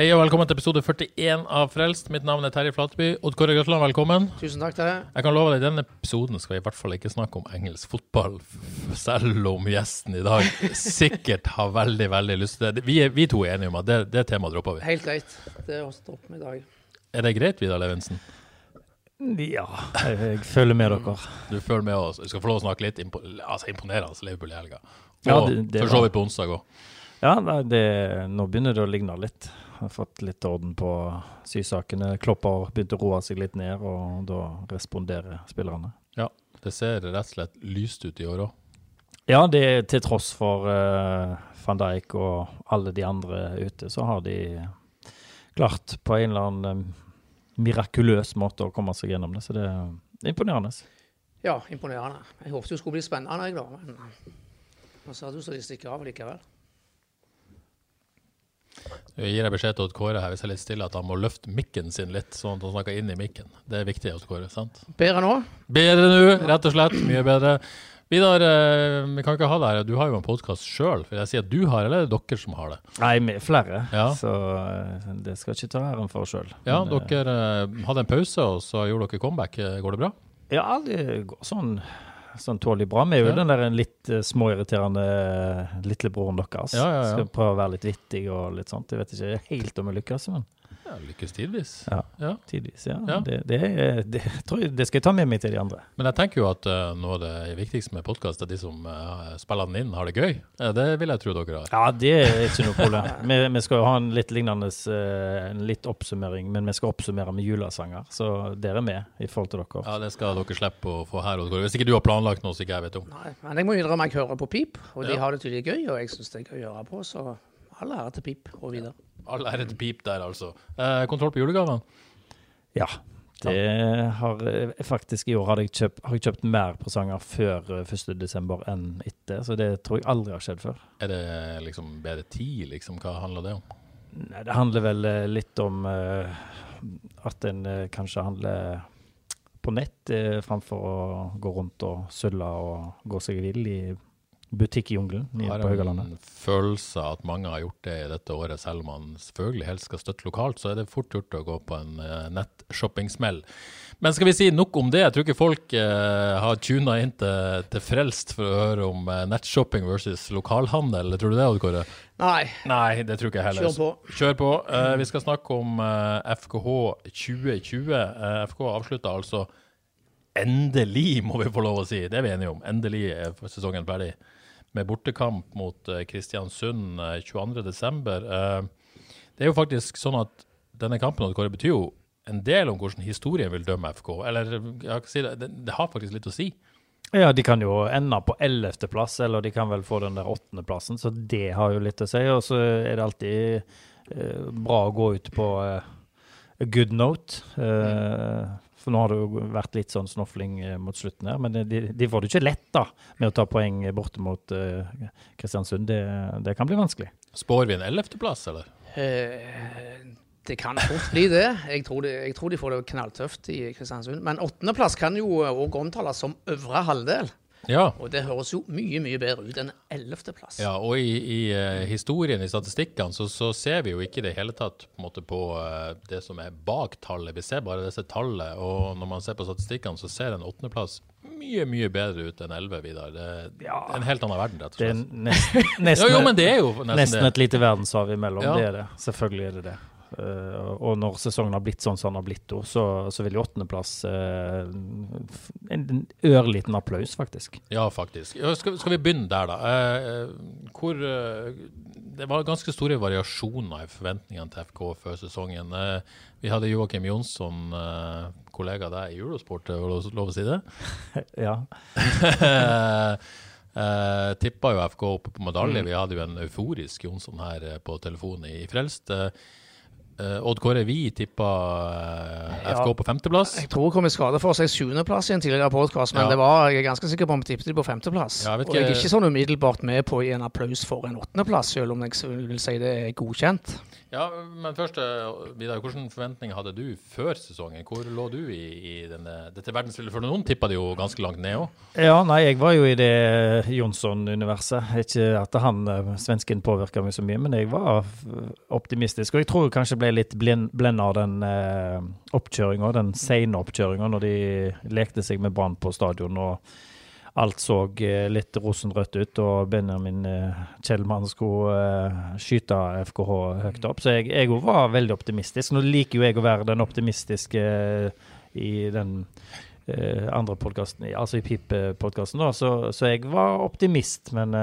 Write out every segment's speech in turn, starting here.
Hei og velkommen til episode 41 av Frelst. Mitt navn er Terje Flateby. Odd Kåre Grøtland, velkommen. Tusen takk til deg. Jeg kan love deg, I denne episoden skal vi i hvert fall ikke snakke om engelsk fotball, selv om gjesten i dag sikkert har veldig veldig lyst til det. Vi, er, vi to er enige om at det, det temaet dropper vi. Helt greit. Det er å stoppe med i dag. Er det greit, Vidar Levensen? Ja, jeg, jeg følger med dere. Du følger med oss. Du skal få lov å snakke litt impo altså, imponerende Liverpool i helga. Og Ja, det- det for så vidt på onsdag òg. Ja, det, nå begynner det å ligne litt. Har fått litt orden på sysakene. Klopper begynte å roe seg litt ned, og da responderer spillerne. Ja, det ser rett og slett lyst ut i år òg. Ja, det til tross for uh, van Dijk og alle de andre ute, så har de klart på en eller annen eh, mirakuløs måte å komme seg gjennom det. Så det er imponerende. Ja, imponerende. Jeg håpet det skulle bli spennende, jeg da. Men så hadde det så de stikker av likevel. Jeg gir deg beskjed til Kåre her hvis jeg er litt stille at han må løfte mikken sin litt, sånn at han snakker inn i mikken. Det er viktig, hos Kåre. sant? Bedre nå? Bedre nå, rett og slett. Mye bedre. Vidar, eh, vi kan ikke ha det her. Du har jo en podkast sjøl. Vil jeg si at du har, eller er det dere som har det? Nei, med flere. Ja. Så eh, det skal jeg ikke ta æren for sjøl. Ja, dere eh, hadde en pause, og så gjorde dere comeback. Går det bra? Ja, det går sånn, sånn tåler bra. Vi er jo Ja. den der litt uh, småirriterende uh, lillebroren deres. Ja, ja, ja. Skal prøve å være litt vittig og litt sånt. Jeg vet ikke helt om jeg lykkes, men Ja, Lykkes tidvis. Ja. Ja. tidvis, ja. Ja. Det, det, er- det, tror jeg, det skal jeg ta med meg til de andre. Men jeg tenker jo at uh, noe av det viktigste med podkast er de som uh, spiller den inn, har det gøy. Eh, det vil jeg tro dere har. Ja, det er ikke noe problem. vi, vi skal jo ha en litt lignende eh, en litt oppsummering, men vi skal oppsummere med julesanger, så dere er med i forhold til dere. Ja, Det skal dere slippe å få her. og. Hvis ikke du har planlagt noe så ikke jeg vet om. Nei. Men jeg må innrømme jeg hører på pip, og de har det tydelig gøy, og jeg syns det er gøy å høre på, så all ære til pip og videre. All ære til pip der, altså. Eh, kontroll på julegavene? Ja. Det har jeg faktisk I år hadde jeg kjøpt, har jeg kjøpt mer presanger før eh, 1. desember enn etter, så det tror jeg aldri har skjedd før. Er det liksom bedre tid, liksom? Hva handler det om? Nei, det handler vel eh, litt om uh, at en uh, kanskje handler på nett uh, framfor å gå rundt og sulle og gå seg vill i butikkjungelen på har en følelse at mange har gjort det i dette året, selv om man selvfølgelig helst skal støtte lokalt, så er det fort gjort å gå på en uh, nettshopping-smell. Men skal vi si nok om det? Jeg tror ikke folk eh, har tuna inn til, til Frelst for å høre om eh, nettshopping versus lokalhandel. Tror du det, Odd Kåre? Nei, Nei, det tror ikke jeg heller. kjør på. Kjør på. Eh, vi skal snakke om eh, FKH 2020. FKH FK avslutta altså endelig, må vi få lov å si. Det er vi enige om. Endelig er sesongen ferdig. Med bortekamp mot eh, Kristiansund eh, 22.12. Uh, det er jo faktisk sånn at denne kampen Odd Kåre, betyr jo en del om hvordan historien vil dømme FK. Eller jeg kan si det, det, det har faktisk litt å si. Ja, de kan jo ende på ellevteplass, eller de kan vel få den der åttendeplassen, så det har jo litt å si. Og så er det alltid eh, bra å gå ut på eh, a good note. Eh, for nå har det jo vært litt sånn snofling eh, mot slutten her, men de, de får det ikke lett da med å ta poeng borte mot uh, Kristiansund. Det, det kan bli vanskelig. Spår vi en ellevteplass, eller? Eh, det kan fort bli det. Jeg tror, de, jeg tror de får det knalltøft i Kristiansund. Men åttendeplass kan jo òg omtales som øvre halvdel. Ja. Og det høres jo mye, mye bedre ut enn ellevteplass. Ja, og i, i uh, historien, i statistikkene, så, så ser vi jo ikke i det hele tatt på, måte, på uh, det som er bak tallet. Vi ser bare disse tallene, og når man ser på statistikkene, så ser en åttendeplass mye, mye bedre ut enn elleve, Vidar. Det er Ja. en helt annen verden, rett og Det er slett. nesten, Ja, nesten, jo, men det er jo nesten, nesten det. et lite verdenshav imellom. Ja. Det er det. Selvfølgelig er det det. Eh, og når sesongen har blitt sånn som den har blitt, så, så vil jo åttendeplass uh, En en ørliten applaus, faktisk. Ja, faktisk. Skal, skal vi begynne der, da? Eh, eh, hvor eh, Det var ganske store variasjoner i forventningene til FK før sesongen. Eh, vi hadde Joakim Jonsson, eh, kollega deg i Eurosport, er det lov å si det? Ja. uh, tippa jo FK oppe på medalje. Mm. Vi hadde jo en euforisk Jonsson her eh, på telefonen i Frelst. Uh, Odd Kåre, vi tippa FK Ja. på femteplass. Jeg tror hun kom i skade for seg sjuendeplass i en tidligere podkast, men Ja. det var, jeg er ganske sikker på om vi tippet de på femteplass. Ja, jeg og jeg er ikke- sånn umiddelbart med på å en applaus for en åttendeplass, selv om jeg vil si det er godkjent. Ja, men først, uh, Vidar, hvilke forventninger hadde du før sesongen? Hvor lå du i, i denne, dette verdensbildet? For noen tippa det jo ganske langt ned òg. Ja, nei, jeg var jo i det Jonsson-universet. Ikke at han, eh, svensken, påvirka meg så mye, men jeg var optimistisk. Og jeg tror jeg kanskje ble litt blenda av den eh, oppkjøringa, den sene oppkjøringa, når de lekte seg med Brann på stadion. og Alt så eh, litt rosenrødt ut, og Benjamin eh, Kjellmann skulle eh, skyte FKH høyt opp. Så jeg, jeg var veldig optimistisk. Nå liker jo jeg å være den optimistiske i den andre podkasten, altså i Pip-podkasten. Så, så jeg var optimist, men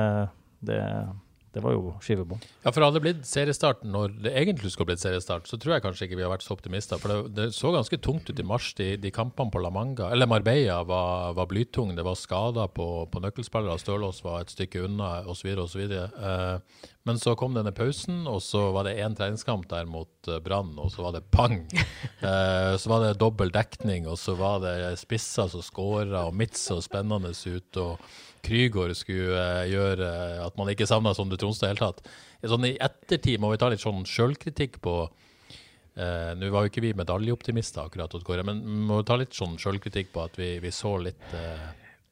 det, det var jo skivebom. Ja, for hadde det blitt seriestart når det egentlig skulle blitt seriestart, så tror jeg kanskje ikke vi har vært så optimister. For det, det så ganske tungt ut i mars. De, de kampene på La Manga, eller Marbella var, var blytung. Det var skader på, på nøkkelspillere. Stølås var et stykke unna, osv. osv. Eh, men så kom denne pausen, og så var det én treningskamp der mot eh, Brann, og så var det pang! Eh, så var det dobbel dekning, og så var det spisser som skåra, og midt så spennende ut. og Krygård skulle eh, gjøre at man ikke savna Sondre Tronstad i det hele tatt. Sånn I ettertid må vi ta litt sånn sjølkritikk på eh, Nå var jo ikke vi medaljeoptimister, akkurat, Kåre, men vi må ta litt sånn sjølkritikk på at vi, vi så litt eh,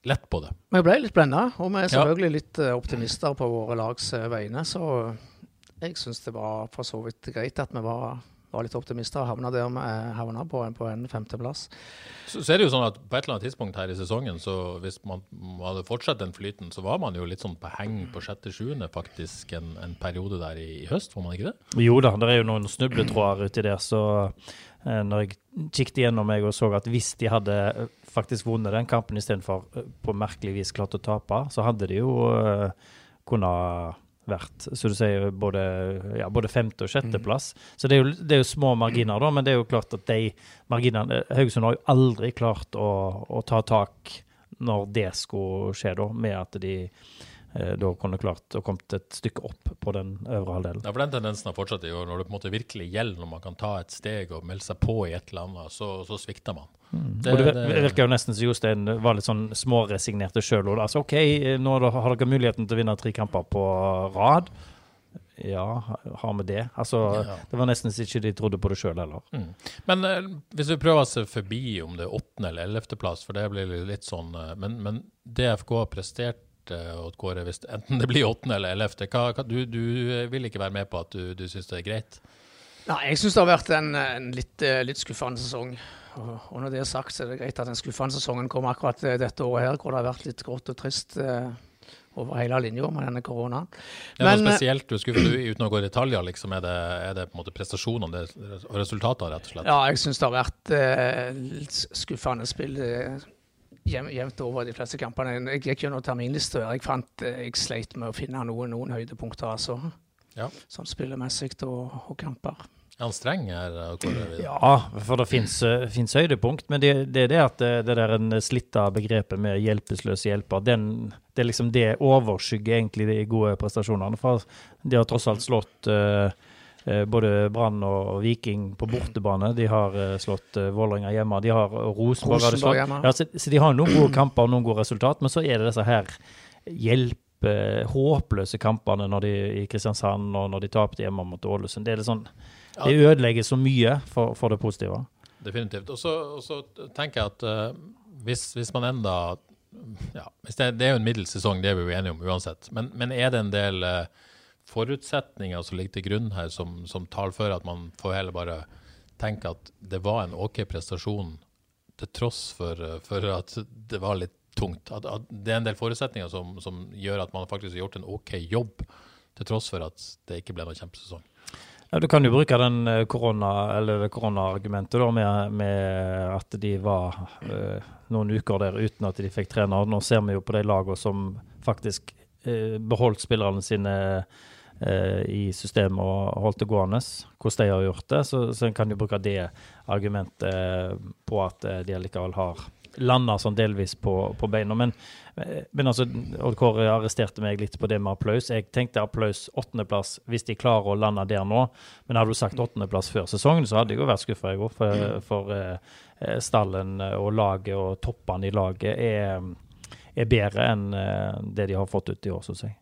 lett på det. Vi ble litt blenda, og vi er Ja. selvfølgelig litt eh, optimister på våre lags eh, vegne. Så jeg syns det var for så vidt greit at vi var, var litt optimister og havna der vi eh, havna på, en- på en femteplass. Så, så er det jo sånn at på et eller annet tidspunkt her i sesongen, så hvis man hadde fortsatt den flyten, så var man jo litt sånn på heng på sjette-sjuende faktisk en, en periode der i, i høst, var man ikke det? Jo da, det er jo noen snubletråder uti der, så eh, når jeg kikket gjennom meg og så at hvis de hadde eh, faktisk vunnet den kampen istedenfor uh, på merkelig vis klart å tape, så hadde de jo kunnet vært, så du sier, både, ja, både femte- og sjetteplass. Så det er, jo, det er jo små marginer, da, men det er jo klart at de marginene Haugesund har jo aldri klart å, å ta tak når det skulle skje, da, med at de da kunne klart å komme et stykke opp på den øvre halvdelen. Ja, for Den tendensen har fortsatt i år. Når det på en måte virkelig gjelder, når man kan ta et steg og melde seg på i et eller annet, så, så svikter man. Det- og det, det- virker jo nesten som Jostein var litt sånn småresignerte sjøl. Altså, OK, nå har dere muligheten til å vinne tre kamper på rad. Ja, har vi det? Altså, Ja. Det var nesten ikke de trodde på det sjøl heller. Men eh, hvis vi prøver å se forbi om det er åttende eller ellevteplass, for det blir litt sånn eh, Men, men DFK har prestert, eh, Odd Kåre, hvis enten det blir åttende eller ellevte, du, du vil ikke være med på at du, du syns det er greit? Nei, jeg syns det har vært en, en litt, eh, litt skuffende sesong. Og, og når det er sagt, så er det greit at den skuffende sesongen kommer akkurat eh, dette året her, hvor det har vært litt grått og trist eh, over hele linja med denne koronaen. Det er Men, noe spesielt du er skuffet du, uten å gå i detaljer, liksom, er det, er det på en måte prestasjonene og resultatene, rett og slett? Ja, jeg syns det har vært eh, litt skuffende spill jevnt over de fleste kampene. Jeg gikk gjennom terminlista. Jeg fant eh, jeg sleit med å finne noen, noen høydepunkter, altså. Ja. Sånn spillemessig og, og kamper. Er han streng her? Ja, for det fins høydepunkt, men det, det er det at det, det der en slitta begrepet med hjelpeløs hjelper, den, det er liksom det overskygger egentlig de gode prestasjonene. For de har tross alt slått eh, eh, både Brann og Viking på bortebane. De har eh, slått uh, Vålerenga hjemme. De har Rosenborg Rosenborg slått. hjemme. Ja, så, så de har noen gode kamper og noen gode resultat, men så er det disse her hjelpe, håpløse kampene når de i Kristiansand og når de tapte hjemme mot Ålesund. Det sånn det ødelegger så mye for, for det positive. Definitivt. Og så tenker jeg at uh, hvis, hvis man enda ja, hvis det, det er jo en middels sesong, det er vi jo enige om uansett. Men, men er det en del eh, forutsetninger som ligger til grunn her, som, som for at man får heller bare tenke at det var en OK prestasjon til tross for, for at det var litt tungt? At, at det er en del forutsetninger som, som gjør at man faktisk har gjort en OK jobb, til tross for at det ikke ble noen kjempesesong? Ja, Du kan jo bruke den eh, korona, eller koronaargumentet med, med at de var eh, noen uker der uten at de fikk trene. Nå ser vi jo på de lagene som faktisk eh, beholdt spillerne sine i systemet og holdt det gående, hvordan de har gjort det. Så, så en kan jo bruke det argumentet eh, på at eh, de allikevel har landa sånn delvis på, på beina. Men, eh, men altså, Odd Kåre arresterte meg litt på det med applaus. Jeg tenkte applaus åttendeplass hvis de klarer å lande der nå. Men hadde du sagt åttendeplass før sesongen, så hadde jeg jo vært skuffa, i går. For, for eh, eh, stallen og laget og toppene i laget er, er bedre enn uh, det de har fått ut i år, syns jeg.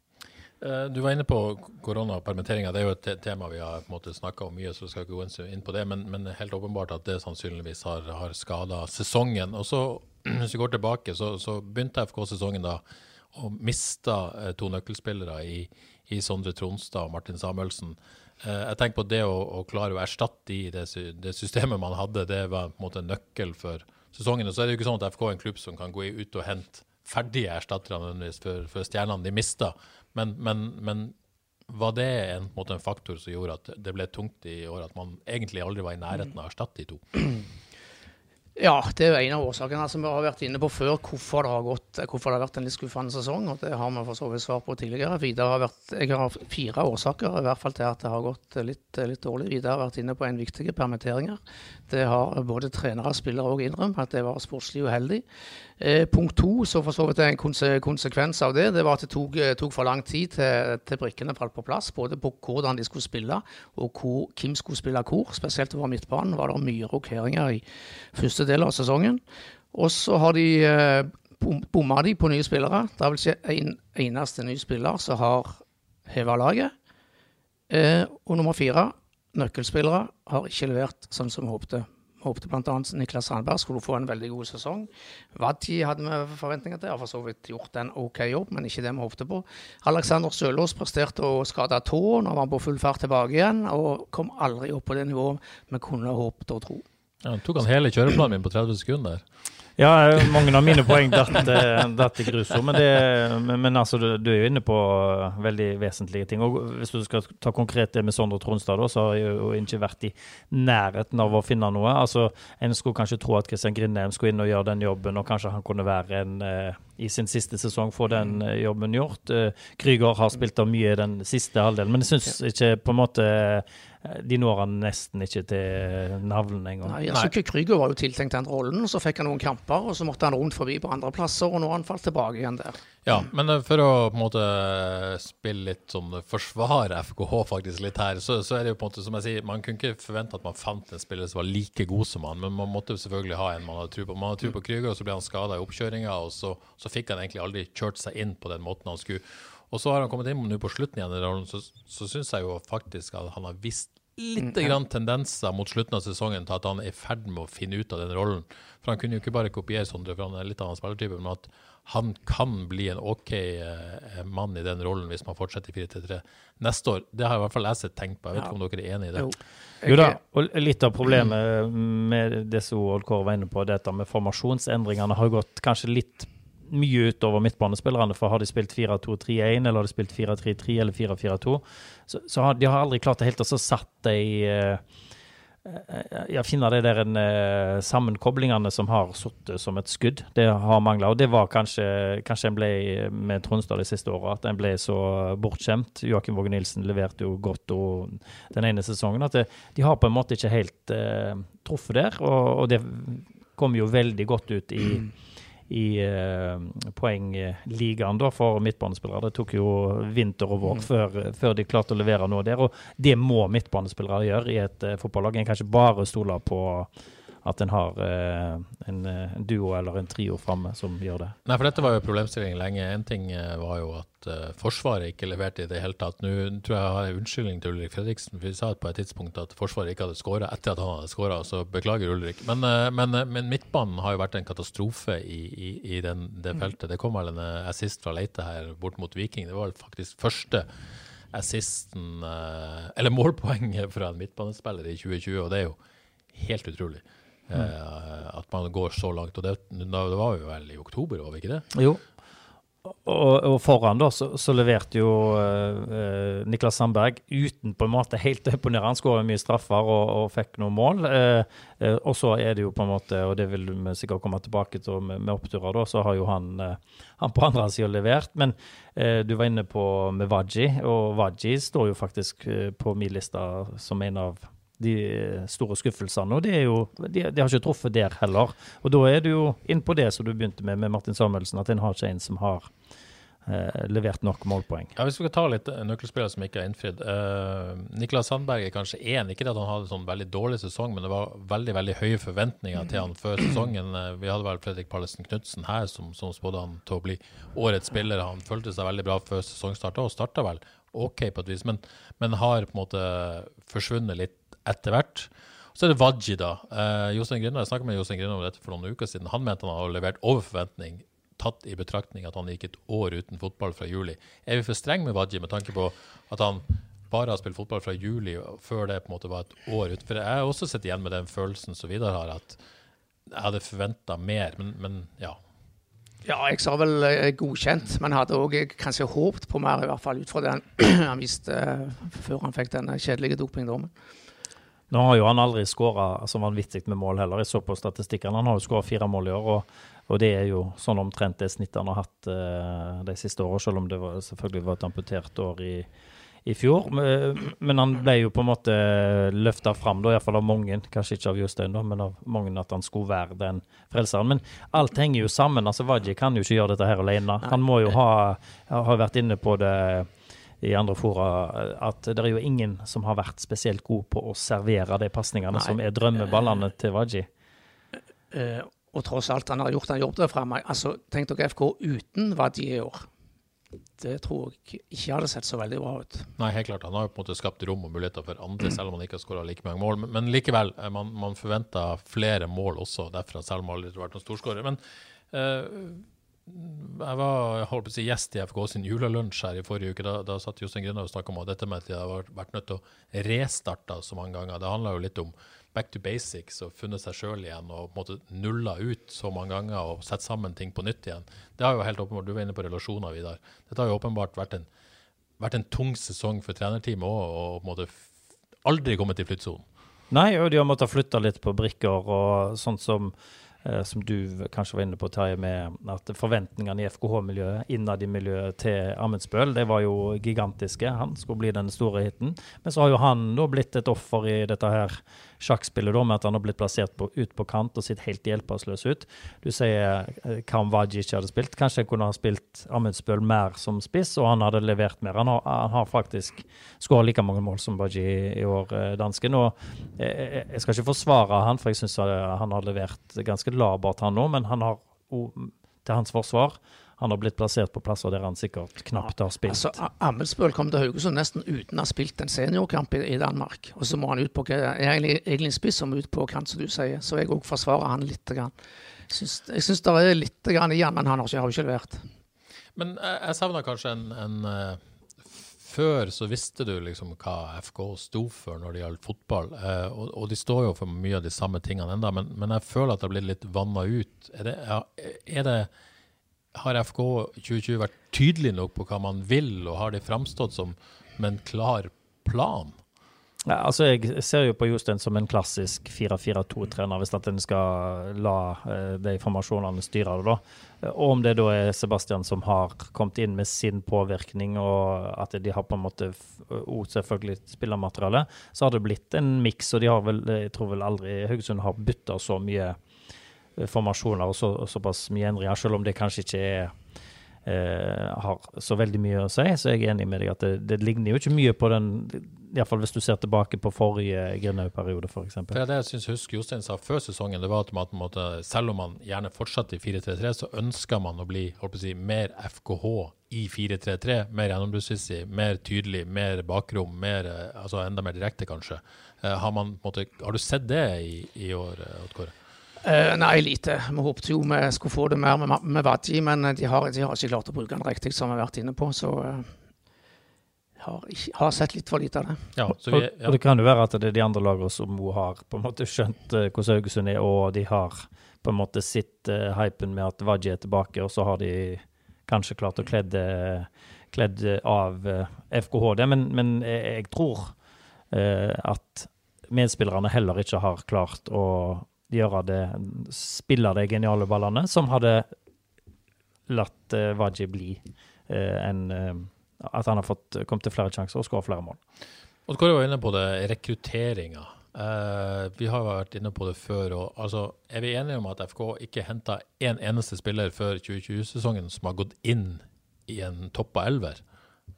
Eh, Du var inne på korona og permitteringer. Det er jo et tema vi har på snakka om mye, så vi skal ikke gå inn på det. Men, men helt åpenbart at det sannsynligvis har, har skada sesongen. Og så, hvis vi går tilbake, så, så begynte FK-sesongen da og mista eh, to nøkkelspillere i, i Sondre Tronstad og Martin Samuelsen. Eh, jeg tenker på det å, å klare å erstatte de i det, det systemet man hadde, det var på en måte en nøkkel for sesongen. Og så er det jo ikke sånn at FK er en klubb som kan gå ut og hente ferdige erstattere nødvendigvis for, for stjernene de mista. Men, men, men var det en, en, faktor som gjorde at det ble tungt i år, at man egentlig aldri var i nærheten av å erstatte de to? Ja, det er jo en av årsakene som vi har vært inne på før, hvorfor det har, gått, hvorfor det har vært en litt skuffende sesong. og Det har vi for så vidt svar på tidligere. Vidar har vært, jeg har fire årsaker i hvert fall til at det har gått litt, litt dårlig. Vidar har vært inne på en viktige permitteringer. Det har både trenere og spillere òg innrømt, at det var sportslig uheldig. Eh, punkt to, så for så vidt en konse konsekvens av det, det var at det tok, tok for lang tid til, til brikkene falt på plass. Både på hvordan de skulle spille, og hvor, hvem skulle spille hvor. Spesielt over midtbanen var det mye rokeringer i første del av sesongen. Og så har de eh, bomma de på nye spillere. Det er vel ikke en eneste ny spiller som har heva laget. Eh, og nummer fire, nøkkelspillere har ikke levert sånn som vi håpte. Vi håpte bl.a. Niklas Sandberg skulle få en veldig god sesong. Wadji hadde vi forventninger til, har for så vidt gjort en OK jobb, men ikke det vi håpte på. Alexander Sølås presterte å skade tåen og var på full fart tilbake igjen, og kom aldri opp på det nivået vi kunne håpet og tro. Ja, tok han hele kjøreplanen min på 30 sekunder? Ja, mange av mine poeng datt, eh, i grus. Men, det, men, altså, du, er jo inne på veldig vesentlige ting. Og Hvis du skal ta konkret det med Sondre Tronstad, da, så har jeg jo ikke vært i nærheten av å finne noe. Altså, En skulle kanskje tro at Kristian Grindheim skulle inn og gjøre den jobben, og kanskje han kunne være en eh, i sin siste sesong få den eh, jobben gjort. Krüger har spilt av mye i den siste halvdelen, men jeg syns ikke på en måte de når han nesten ikke til navlen engang. Nei, jeg synes ikke Krüger var jo tiltenkt den rollen, så fikk han noen kamper, og så måtte han rundt forbi på andre plasser, og nå har han falt tilbake igjen der. Ja, men eh, for å på en måte spille litt sånn forsvare FKH faktisk litt her, så, så er det jo på en måte som jeg sier, man kunne ikke forvente at man fant en spiller som var like god som han, men man måtte jo selvfølgelig ha en man hadde tro på. Man hadde tro på Krüger, og så ble han skada i oppkjøringa, og så, så fikk han egentlig aldri kjørt seg inn på den måten han skulle. Og så har han kommet inn nå på slutten igjen i rollen, så, så syns jeg jo faktisk at han har visst litt grann tendenser mot slutten av sesongen til at han er i ferd med å finne ut av den rollen. For han kunne jo ikke bare kopiere Sondre, for han er litt annen spillertype, men at han kan bli en OK eh, mann i den rollen hvis man fortsetter i 4-3-3 neste år. Det har i hvert fall jeg sett tenkt på. Jeg vet ikke om dere er enig i det? Jo. Jo da, og litt av problemet med det som Old Kåre var inne på, dette med formasjonsendringene har gått kanskje litt mye utover midtbanespillerne. For har de spilt 4-2-3-1, eller har de spilt 4-3-3 eller 4-4-2, så, så har de har aldri klart det helt å så satt de eh, ja, finne de der en, eh, sammenkoblingene som har sittet som et skudd. Det har mangla. Og det var kanskje Kanskje en ble med Tronstad de siste åra, at en ble så bortskjemt. Joakim Våge Nilsen leverte jo godt og, den ene sesongen. At det, de har på en måte ikke helt eh, truffet der. Og, og det kom jo veldig godt ut i i eh, poengligaen for midtbanespillere. Det tok jo vinter og vår før, før de klarte å levere noe der. Og det må midtbanespillere gjøre i et eh, fotballag. En kan ikke bare stole på at en har eh, en, eh, en duo eller en trio framme som gjør det. Nei, for dette var jo problemstillingen lenge. En ting eh, var jo at eh, Forsvaret ikke leverte i det hele tatt. Nå tror jeg jeg har en unnskyldning til Ulrik Fredriksen, for vi sa på et tidspunkt at Forsvaret ikke hadde skåra etter at han hadde skåra, så beklager Ulrik. Men, eh, men, eh, men midtbanen har jo vært en katastrofe i, i, i den, det feltet. Det kom vel en eh, assist fra Leite her bort mot Viking. Det var vel faktisk første assisten, eh, eller målpoenget fra en midtbanespiller i 2020, og det er jo helt utrolig. Eh, at man går så langt. Og det, det var jo vel i oktober, var det ikke det? Jo. og, og foran da, så, så leverte jo eh, Niklas Sandberg uten på en måte helt å imponere. Han skåret mye straffer og, og fikk noen mål. Eh, uh, og så er det jo på en måte, og det vil vi sikkert komme tilbake til med, med oppturer, da, så har jo han, han på andre sida levert. Men du var inne på med Waji, og Waji står jo faktisk på min liste som en av de store skuffelsene. Og det er jo, de, de, har ikke truffet der heller. Og da er du jo inn på det som du begynte med med Martin Samuelsen, at en har ikke en som har eh, levert nok målpoeng. Ja, Hvis vi skal ta litt nøkkelspillere som ikke har innfridd. Eh, Niklas Sandberg er kanskje én. Ikke at han hadde sånn veldig dårlig sesong, men det var veldig veldig høye forventninger til han før sesongen. Uh, vi hadde vel Fredrik Pallesen Knutsen her som, som spådde han til å bli årets spiller. Han følte seg veldig bra før sesongstart og starta vel OK på et vis, men, men har på en måte forsvunnet litt etter hvert. Så er det Wadji, da. Eh, Jostein Grinde, Jeg snakka med Jostein Grinde om dette for noen uker siden. Han mente han hadde levert over forventning, tatt i betraktning at han gikk et år uten fotball fra juli. Er vi for strenge med Wadji med tanke på at han bare har spilt fotball fra juli, før det på en måte var et år ute? For jeg har også sett igjen med den følelsen som Vidar har, at jeg hadde forventa mer, men, men, ja. Ja, jeg sa vel eh, godkjent, men hadde òg kanskje håpet på mer, i hvert fall ut fra det han, viste uh, før han fikk den kjedelige dopingdommen. Nå har jo han aldri skåra så vanvittig med mål heller. Jeg så på statistikken. Han har jo skåra fire mål i år, og, og, det er jo sånn omtrent det snittet han har hatt uh, de siste årene, selv om det var, selvfølgelig var et amputert år i, i fjor. Men han ble jo på en måte løfta fram, iallfall av mange, kanskje ikke av Jostein, men av mange, at han skulle være den frelseren. Men alt henger jo sammen. altså Waji kan jo ikke gjøre dette her alene. Han må jo ha, ha vært inne på det i andre fora at det er jo ingen som har vært spesielt god på å servere de pasningene som er drømmeballene til Waji. Uh, og tross alt, han har gjort en jobb der framme. Altså, tenk dere FK uten Waji i år. Det tror jeg ikke hadde sett så veldig bra ut. Nei, helt klart. Han har jo på en måte skapt rom og muligheter for andre, selv om han ikke har skåra like mange mål. Men, men likevel, eh, man, man forventer flere mål også derfra, selv om han aldri har vært noen storskårer. Men uh, jeg var jeg holdt på å si, gjest i FK sin julelunsj her i forrige uke. Da, da satt Jostein Grinde og snakka om dette med at de har vært nødt til å restarte så mange ganger. Det handla jo litt om back to basics og funnet seg sjøl igjen og måte nulla ut så mange ganger og sette sammen ting på nytt igjen. Det har jo helt åpenbart, Du var inne på relasjoner, Vidar. Dette har jo åpenbart vært en, vært en tung sesong for trenerteamet òg, og på en måte aldri kommet i flyttsonen. Nei, og de har måttet flytte litt på brikker og sånt som som du kanskje var inne på, Terje, med at forventningene i FKH-miljøet innad i miljøet til Amundspøl, det var jo gigantiske. Han skulle bli den store hiten. Men så har jo han da blitt et offer i dette her sjakkspillet da, med at han har blitt plassert på, ut på kant og sitt helt hjelpeløs ut. Du sier eh, Kam ikke hadde spilt. Kanskje han kunne ha spilt Amundspøl mer som spiss, og han hadde levert mer. Han har, han har faktisk skåret like mange mål som Waji i år, eh, dansken. Og jeg, jeg skal ikke forsvare han, for jeg syns han har levert ganske labert, han nå, men han har til hans forsvar han har blitt plassert på plasser der han sikkert knapt har spilt. Altså, Amelsbøl kom til Haugesund nesten uten å ha spilt en seniorkamp i, i Danmark. Og så må han ut på egentlig, egentlig spiss om ut på kant, som du sier. Så jeg òg forsvarer han litt. Grann. Syns, jeg syns det er litt grann igjen, men han har, ikke, har ikke levert. Men jeg, savner kanskje en, en uh, Før så visste du liksom hva FK sto for når det gjaldt fotball, uh, og, og, de står jo for mye av de samme tingene enda, men, men jeg føler at det har blitt litt vanna ut. Er det, ja, er det har FK 2020 vært tydelig nok på hva man vil, og har det framstått som med en klar plan? Ja, altså Jeg ser jo på Jostein som en klassisk 4-4-2-trener, hvis at en skal la eh, de formasjonene styre det. da. Og om det da er Sebastian som har kommet inn med sin påvirkning, og at de har på en måte og selvfølgelig spillermateriale, så har det blitt en miks. Og de har vel, jeg tror vel aldri Haugesund har bytta så mye formasjoner og, så, og såpass mye endringer, selv om det kanskje ikke er eh, har så veldig mye å si, så er jeg enig med deg at det, det ligner jo ikke mye på den Iallfall hvis du ser tilbake på forrige Grindhaug-periode, f.eks. Det er det jeg syns husker Jostein sa før sesongen. det var at man, måtte, Selv om man gjerne fortsatte i 4-3-3, så ønsker man å bli å si, mer FKH i 4-3-3. Mer gjennombruddssissig, mer tydelig, mer bakrom, mer, eh, altså enda mer direkte, kanskje. Eh, har, man, måtte, har, du sett det i, i år, Odd Kåre? Uh, nei, lite. Vi håpet jo vi skulle få det mer med, med Wadji, men de har, de har, ikke klart å bruke den riktig, som vi har vært inne på. Så uh, har, har sett litt for lite av det. Ja, vi, ja. og, og, det kan jo være at det er de andre lagene som har på en måte skjønt uh, hvordan Haugesund er, og de har på en måte sitt uh, hypen med at Wadji er tilbake, og så har de kanskje klart å kledde, kledde av eh, FKH det, men, men jeg, jeg tror eh, at medspillerne heller ikke har klart å gjøre det Spille de geniale ballene som hadde latt uh, Waji bli uh, en uh, At han har fått kommet til flere sjanser og skåret flere mål. Og Du var inne på det, rekrutteringa. Uh, vi har jo vært inne på det før. og altså, Er vi enige om at FK ikke henta én en eneste spiller før 2020-sesongen som har gått inn i en toppa elver,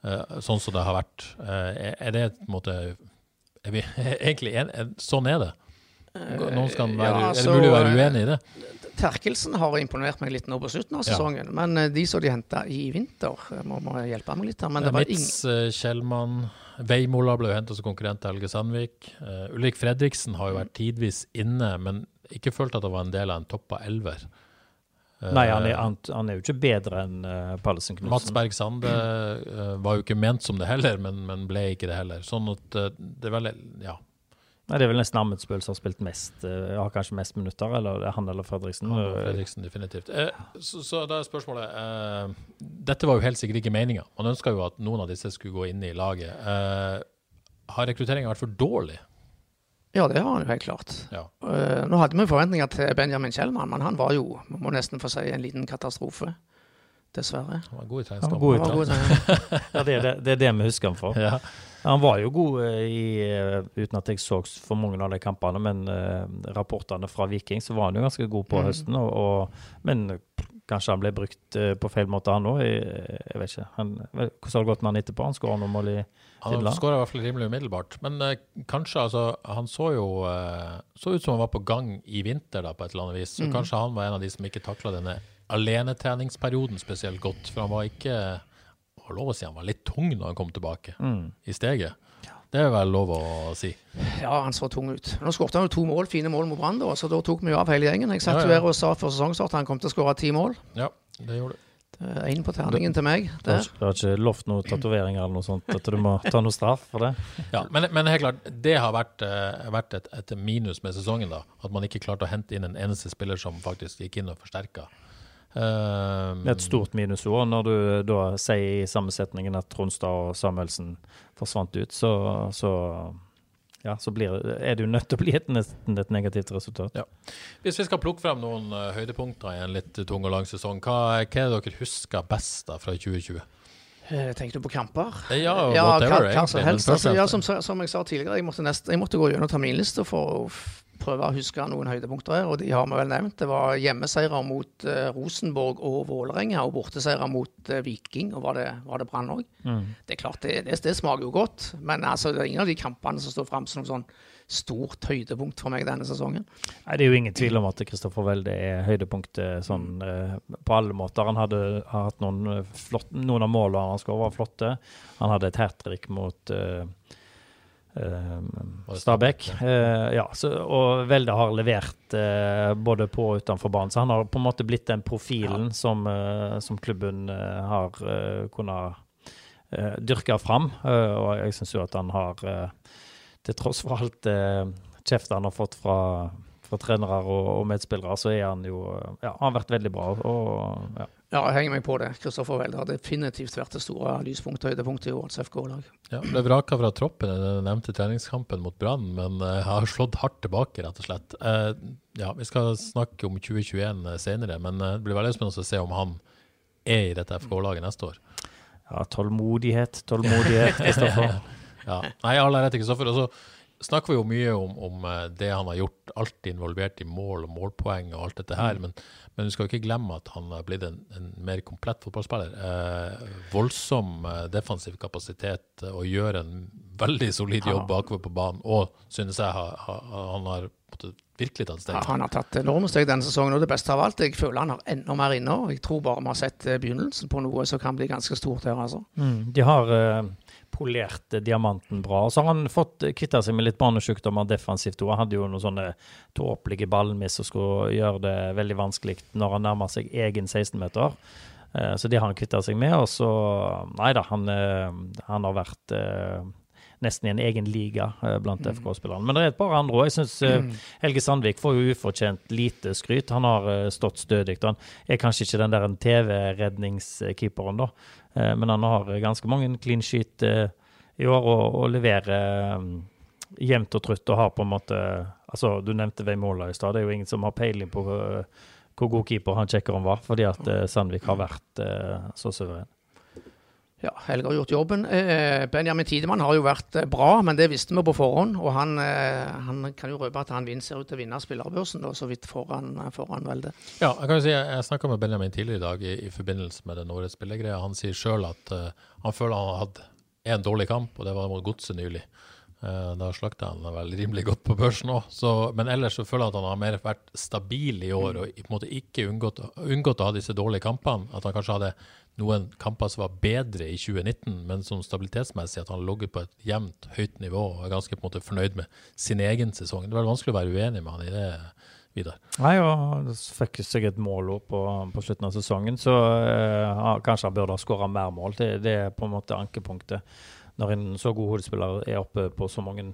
uh, sånn som det har vært? Uh, er det på en måte er vi egentlig en, Sånn er det. Noen skal være, Ja, er altså, det mulig å være uenig i det? Terkelsen har imponert meg litt nå på slutten av Ja. Men eh, de som de henta i vinter, eh, må, må hjelpe meg litt her. Men det var Mitz, eh, Kjellmann, Veimola ble henta som konkurrent til Helge Sandvik. Uh, Ulrik Fredriksen har jo vært tidvis inne, men ikke følt at han var en del av en toppa elver. Eh, Nei, han er, han, han er jo ikke bedre enn uh, Pallesen Mats Berg Sande uh, var jo ikke ment som det heller, men, men ble ikke det heller. Sånn at uh, det er veldig Ja. Nei, det er vel nesten Amundsen som har spilt mest, uh, har kanskje mest minutter, eller det er han eller Fredriksen. Han Fredriksen, definitivt. Eh, så, så da er spørsmålet eh, Dette var jo helt sikkert ikke meninga. Man ønska jo at noen av disse skulle gå inn i laget. Eh, har rekrutteringa vært for dårlig? Ja, det har han jo helt klart. Ja. Uh, nå hadde vi forventninger til Benjamin Kjellmann, men han var jo, man må nesten få si, en liten katastrofe. Dessverre. Han var god i til- Ja, det, er det, det er det vi husker ham for. Ja. Han var jo god eh, i, eh, uten at jeg så for mange av de kampene, men eh, rapportene fra Viking, så var han jo ganske god på mm. høsten. Og, og, men kanskje han ble brukt på feil måte, han òg. Jeg, jeg vet ikke. Han, hvordan har det gått med han etterpå? Han skåra noen mål i Han Finland. skåra i hvert fall rimelig umiddelbart. Men eh, kanskje, altså Han så jo eh, så ut som han var på gang i vinter, da, på et eller annet vis. Så mm. kanskje han var en av de som ikke takla denne alenetreningsperioden spesielt godt. For han var ikke var lov å si han var litt tung når han kom tilbake Mm. i steget. Det er vel lov å si. Ja, han så tung ut. Nå skåret han jo to mål, fine mål mot Brann, så da tok vi jo av hele gjengen. Jeg satt jo ja. her og sa før sesongstart at han kom til å skåre ti mål. Ja, det gjorde du. Én på terningen til meg. Der. du har ikke lovt noen tatoveringer eller noe sånt? At du må ta noe straff for det? Ja, men, men helt klart, det har vært, eh, vært et, et minus med sesongen. da, At man ikke klarte å hente inn en eneste spiller som faktisk gikk inn og forsterka. Uh, Det er et stort minusord når du da sier i sammensetningen at Tronstad og Samuelsen forsvant ut, så, så ja, så blir, er det jo nødt til å bli et, nesten et negativt resultat. Ja. Hvis vi skal plukke frem noen eh, høydepunkter i en litt tung og lang sesong, hva, hva er det dere husker best da fra 2020? Tenker du på kamper? Ja, Ja, whatever, hva, hva som helst. Altså, ja, som, som jeg sa tidligere, jeg måtte, nest, jeg måtte gå gjennom terminlista for å prøve å huske noen høydepunkter her, og de har vi vel nevnt. Det var hjemmeseirer mot uh, Rosenborg og Vålerenga, og borteseirer mot uh, Viking, og var det, var det Brann òg. Det er klart, det, det, det smaker jo godt, men altså, det er ingen av de kampene som står fram som noe sånn stort høydepunkt for meg denne sesongen. Nei, Det er jo ingen tvil om at Kristoffer Welde er høydepunktet sånn, eh, på alle måter. Han hadde, har hatt noen, eh, flott, noen av målene han skåret, var flotte. Han hadde et hat trick mot eh, Stabæk. Eh, ja, så, og Velde har levert eh, både på og utenfor banen. Så han har på en måte blitt den profilen som, eh, som klubben eh, har kunnet dyrke fram. Eh, og jeg syns jo at han har, eh, til tross for alt kjeftet han har fått fra, fra trenere og, og medspillere, så er han jo eh, Ja, han har vært veldig bra. Og, ja. Ja, jeg henger meg på det. Kristoffer Welde har definitivt vært det store lyspunktet og høydepunktet i årets FK-lag. Ja, ble vraka fra troppen i den nevnte treningskampen mot Brann, men eh, har slått hardt tilbake, rett og slett. Eh, ja, Vi skal snakke om 2021 senere, men eh, det blir veldig spennende å se om han er i dette FK-laget neste år. ja, tålmodighet, tålmodighet, Kristoffer. Ja. Nei, alle ære rett, Kristoffer. Og så snakker vi jo mye om, om eh, det han har gjort, alltid involvert i mål og målpoeng og alt dette her, men, men du skal jo ikke glemme at han har blitt en, en mer komplett fotballspiller. Eh, voldsom eh, defensiv kapasitet eh, og gjør en veldig solid jobb bakover på banen, og synes jeg ha, ha, han har på virkelig tatt Ja, steg. han har tatt enorme steg denne sesongen, og det beste av alt, jeg føler han har enda mer inne. og Jeg tror bare vi har sett eh, begynnelsen på noe som kan bli ganske stort her, altså. Mm, de har uh, polert eh, diamanten bra. Og så har han fått kvitta seg med litt barnesykdommer defensivt. òg. Han hadde jo noen sånne tåpelige ballmiss som skulle gjøre det veldig vanskelig når han nærmer seg egen 16-meter. Eh, så det har han kvitta seg med. Og så Nei da, han, han har vært nesten i en egen liga eh, blant FK-spillerne. Men det er et par andre òg. Jeg syns eh, Helge Sandvik får jo ufortjent lite skryt. Han har eh, stått stødig. Han er kanskje ikke den der TV-redningskeeperen, da. Men han har ganske mange clean sheet i år og, og leverer jevnt og trutt og har på en måte Altså, du nevnte Veimola i stad. Det er jo ingen som har peiling på hvor god keeper han Tsjekkeren var, fordi at Sandvik har vært så suveren. Ja, Helge har gjort jobben. Eh, Benjamin Tidemann har jo vært eh, bra, men det visste vi på forhånd. Og han, eh, han kan jo røpe at han ser ut til å vinne spillerbørsen, da, så vidt foran, foran veldet. Ja, jeg kan jo si, jeg snakka med Benjamin tidligere i dag i, i forbindelse med den årets spillergreia. Han sier sjøl at uh, han føler han har hatt én dårlig kamp, og det var mot Godset nylig. Uh, da slakta han vel rimelig godt på børsen òg, men ellers så føler jeg at han har mer vært stabil i år og på en måte ikke unngått, unngått å ha disse dårlige kampene. At han kanskje hadde noen kamper som var bedre i 2019, men som stabilitetsmessig at han logger på et jevnt, høyt nivå og er ganske på en måte fornøyd med sin egen sesong. Det er vanskelig å være uenig med han i det, Vidar. Nei, og det fikk seg et mål på, på slutten av sesongen, så eh, kanskje han burde ha skåra mer mål. Det, det, er på en måte ankepunktet når en så god hodespiller er oppe på så mange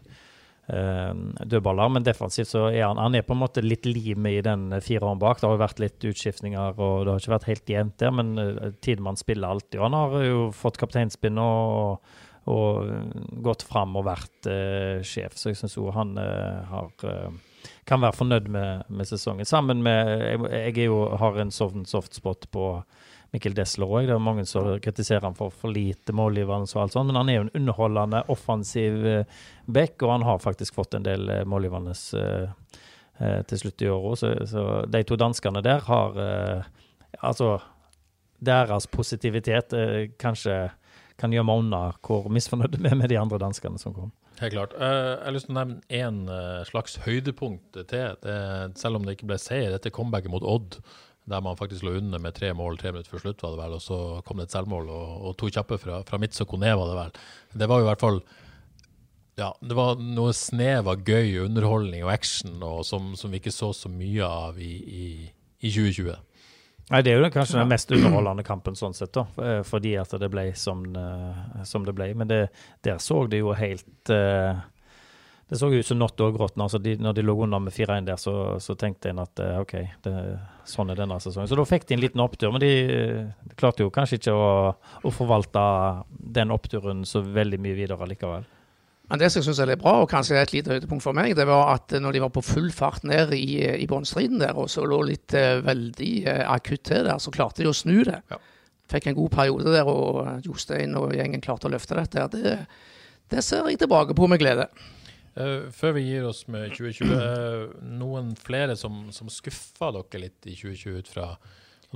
dødballer. Men defensivt så er han, han er på en måte litt limet i den fireren bak. Det har jo vært litt utskiftninger, og det har ikke vært helt jevnt der, men uh, Tidemann spiller alltid. Og han har jo fått kapteinspinn og, og gått fram og vært uh, sjef, så jeg syns òg han har kan være fornøyd med, med sesongen. Sammen med Jeg, jeg jo, har en soft, soft spot på Mikkel Desler òg. Det er mange som kritiserer han for for lite målgivende og alt sånt, men han er jo en underholdende, offensiv eh, back, og han har faktisk fått en del eh, målgivende eh, til slutt i år òg. Så, så, de to danskene der har Altså, deres positivitet kanskje kan gjøre meg unna hvor misfornøyd vi er med de andre danskene som kom. Helt klart. Jeg har lyst til å nevne én slags høydepunkt til, det, selv om det ikke ble seier. Dette comebacket mot Odd der man faktisk lå under med tre mål tre minutter før slutt, var det vel, og så kom det et selvmål og, og to kjappe fra, fra Mitz og Kone, var det vel. Det var jo i hvert fall ja, det var noe snev av gøy underholdning og action og som, som, vi ikke så så mye av i, i, i 2020. Nei, Det er jo kanskje den mest underholdende kampen sånn sett, da, eh, fordi at det ble som, eh, som det ble. Men det, der så det jo helt uh, det så ut som nått og grått. Altså de, når de lå under med 4-1 der, så, så, tenkte en at eh, OK, det, sånn er denne sesongen. Så da fikk de en liten opptur. Men de, de klarte jo kanskje ikke å, å, forvalte den oppturen så veldig mye videre likevel. Men det som jeg syns er litt bra, og kanskje et lite høydepunkt for meg, det var at når de var på full fart ned i, i bunnstriden der, og så lå litt uh, veldig uh, akutt til der, så klarte de å snu det. Ja. Fikk en god periode der, og Jostein og gjengen klarte å løfte dette. Det, det ser jeg tilbake på med glede. Uh, før vi gir oss med 2020, uh, noen flere som, som skuffa dere litt i 2020 ut fra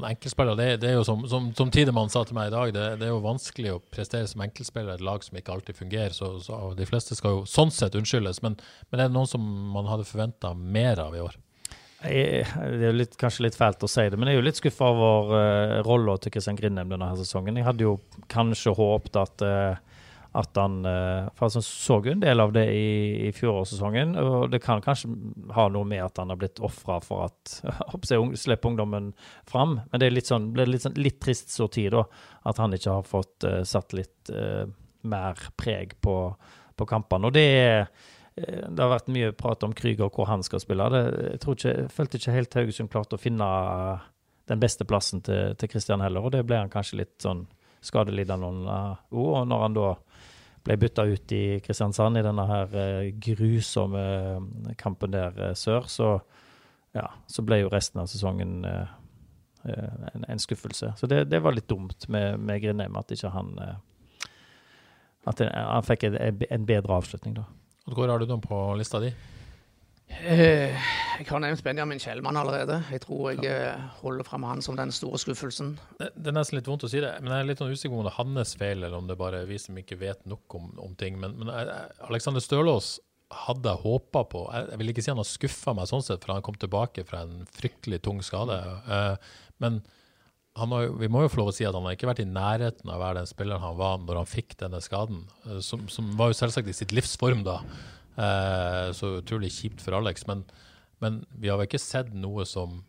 enkeltspillere? Det, det, er jo som, som, som Tidemann sa til meg i dag, det, det, er jo vanskelig å prestere som enkeltspiller i et lag som ikke alltid fungerer. Så, så, de fleste skal jo sånn sett unnskyldes, men, men er det noen som man hadde forventa mer av i år? Det er litt, kanskje litt fælt å si det, men jeg er jo litt skuffa over uh, rolla til Kristian Grindheim denne her sesongen. Jeg hadde jo kanskje håpet at uh, at han eh, For han så en del av det i, i fjorårssesongen, og det kan kanskje ha noe med at han har blitt ofra for at slippe ungdommen fram. Men det er litt sånn, litt, sånn, litt trist så tid, da, at han ikke har fått uh, satt litt uh, mer preg på, på kampene. Og det er det har vært mye prat om Krüger, hvor han skal spille. Det, jeg, ikke, jeg følte ikke helt Haugesund klarte å finne den beste plassen til, til Christian heller, og det ble han kanskje litt sånn skadelidende òg. Og når han da ble bytta ut i Kristiansand i denne her uh, grusomme eh, kampen der uh, sør, så, ja, så ble jo resten av sesongen en, en, skuffelse. Så det, det, var litt dumt med, med Grindheim at ikke han At han fikk en, en bedre avslutning, da. Hvor har du dem på lista di? Eh, jeg har nevnt Benjamin Kjellmann allerede. Jeg tror jeg eh, holder fram han som den store skuffelsen. Det, det, er nesten litt vondt å si det, men jeg er litt usikker usikker om det er hans feil, eller om det bare er vi som ikke vet nok om, om ting. Men, men Alexander Stølås hadde jeg håpa på. Jeg, jeg, vil ikke si han har skuffa meg sånn sett, for han kom tilbake fra en fryktelig tung skade. Eh, men har, vi må jo få lov å si at han har ikke vært i nærheten av å være den spilleren han var når han fikk denne skaden, eh, som, som var jo selvsagt i sitt livsform da. Eh, så utrolig kjipt for Alex. Men, men vi har vel ikke sett noe som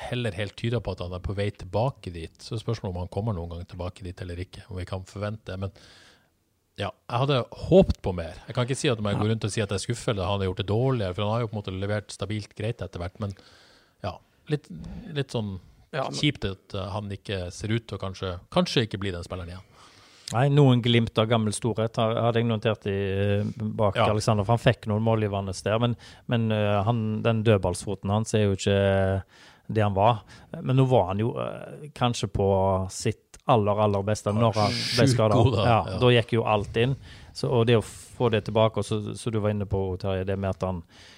heller helt tyder på at han er på vei tilbake dit. Så spørsmålet om han kommer noen gang tilbake dit eller ikke. Om vi kan forvente det. Men Ja, jeg hadde håpet på mer. Jeg kan ikke si at om jeg går rundt og sier at jeg er skuffet eller han har gjort det dårligere, for han har jo på en måte levert stabilt greit etter hvert. Men ja, litt, litt sånn Ja, men- kjipt at han ikke ser ut til å kanskje, kanskje ikke bli den spilleren igjen. Nei, noen glimt av gammel storhet hadde jeg notert i, eh, bak Ja. Alexander. For han fikk noen målgivende der, men, men eh, han, den dødballsfoten hans er jo ikke det han var. Men nå var han jo eh, kanskje på sitt aller, aller beste når han ble skada. da, Ja, da gikk jo alt inn. Så, og det å få det tilbake, og så, så du var inne på, Terje, det med at han eh,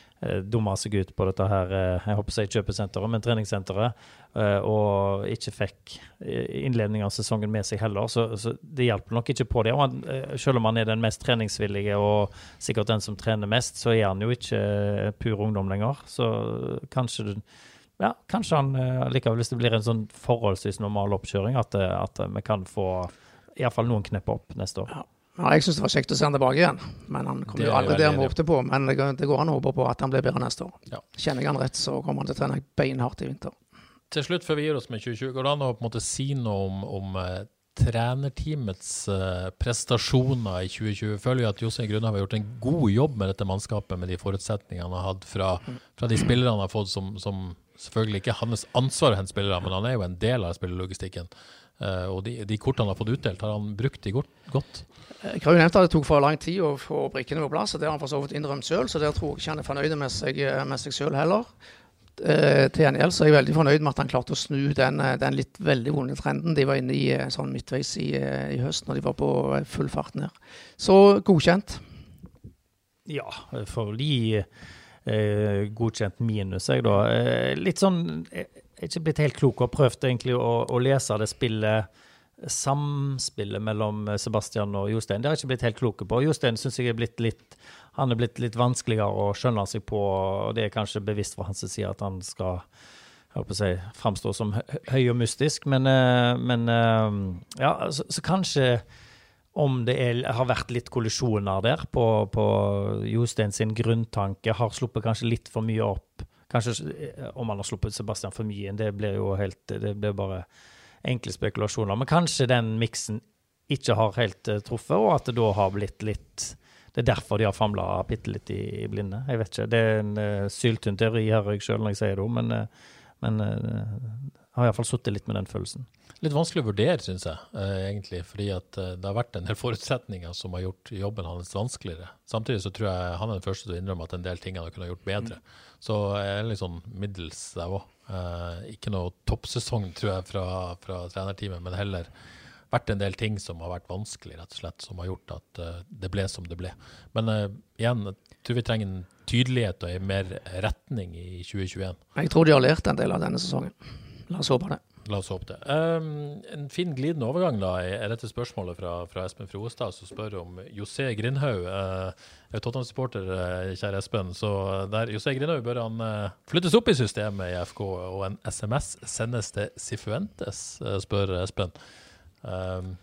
dumma seg ut på dette her, eh, jeg håper si kjøpesenteret, men treningssenteret, eh, og ikke fikk innledning av sesongen med seg heller. Så, så det hjelper nok ikke på det. Eh, selv om han er den mest treningsvillige og sikkert den som trener mest, så er han jo ikke eh, pur ungdom lenger. Så kanskje ja, kanskje han eh, likevel, hvis det blir en sånn forholdsvis normal oppkjøring, at, eh, at eh, vi kan få iallfall noen knepp opp neste år. Ja, jeg syns det var kjekt å se han tilbake igjen, men han kom Det jo aldri der han vi håpte på. Men det, går- det går an å håpe på at han blir bedre neste år. Ja. Kjenner jeg han rett, så kommer han til å trene beinhardt i vinter. Til slutt, før vi gir oss med 2020, går det an å på en måte si noe om, om eh, trenerteamets eh, prestasjoner i 2020? Føler jo at Jostein Grunhaug har gjort en god jobb med dette mannskapet, med de forutsetningene han har hatt fra, fra de spillerne han har fått, som, som selvfølgelig ikke er hans ansvar å hente spillere, men han er jo en del av spillerlogistikken. Eh, og de, de kortene han har fått utdelt, har han brukt de godt? godt? Jeg har jo nevnt at det tok for lang tid å få brikkene på plass, og det har han for så vidt innrømt sjøl, så der tror jeg ikke han er fornøyd med seg, med seg sjøl heller. Eh, til gjengjeld så er jeg veldig fornøyd med at han klarte å snu den, eh, den litt veldig vonde trenden de var inne i eh, sånn midtveis i, eh, i høst, når de var på eh, full fart ned. Så godkjent. Ja, for de eh, godkjent minus, jeg, da. Eh, litt sånn er ikke blitt helt klok og prøvd egentlig å, å lese det spillet Samspillet mellom Sebastian og Jostein. Det har jeg ikke blitt helt klok på. Jostein syns jeg er blitt litt Han er blitt litt vanskeligere å skjønne seg på, og det er kanskje bevisst fra hans side at han skal jeg å si, framstå som høy og mystisk, men, eh, men eh, ja, så, så kanskje om det er, har vært litt kollisjoner der på, på Jostein sin grunntanke, har sluppet kanskje litt for mye opp. Kanskje eh, om han har sluppet Sebastian for mye inn, det blir jo helt Det blir bare enkle spekulasjoner. Men kanskje den miksen ikke har helt eh, truffet, og at det da har blitt litt Det er derfor de har famla bitte litt i, blinde. Jeg vet ikke. Det er en uh, syltynn teori, hører jeg sjøl når jeg sier det, men, uh, men uh, har iallfall sittet litt med den følelsen. Litt vanskelig å vurdere, syns jeg, eh, egentlig. Fordi at eh, det har vært en del forutsetninger som har gjort jobben hans vanskeligere. Samtidig så tror jeg han er den første til å innrømme at en del ting han kunne ha gjort bedre. Så jeg er litt sånn middels der òg. Eh, ikke noe toppsesong, tror jeg, fra, fra trenerteamet, men heller vært en del ting som har vært vanskelig, rett og slett, som har gjort at det ble som det ble. Men igjen, jeg tror vi trenger en tydelighet og en mer retning i 2021. Jeg tror de har lært en del av denne sesongen. La oss håpe det. La oss håpe det. Um, en fin glidende overgang da, er dette spørsmålet fra, fra Espen Froestad, som spør om José Grindhaug. Uh, er Tottenham-supporter, uh, kjære Espen. Så der José Grindhaug bør han uh, flyttes opp i systemet i FK, og en SMS sendes til Sifuentes, spør Espen. Um,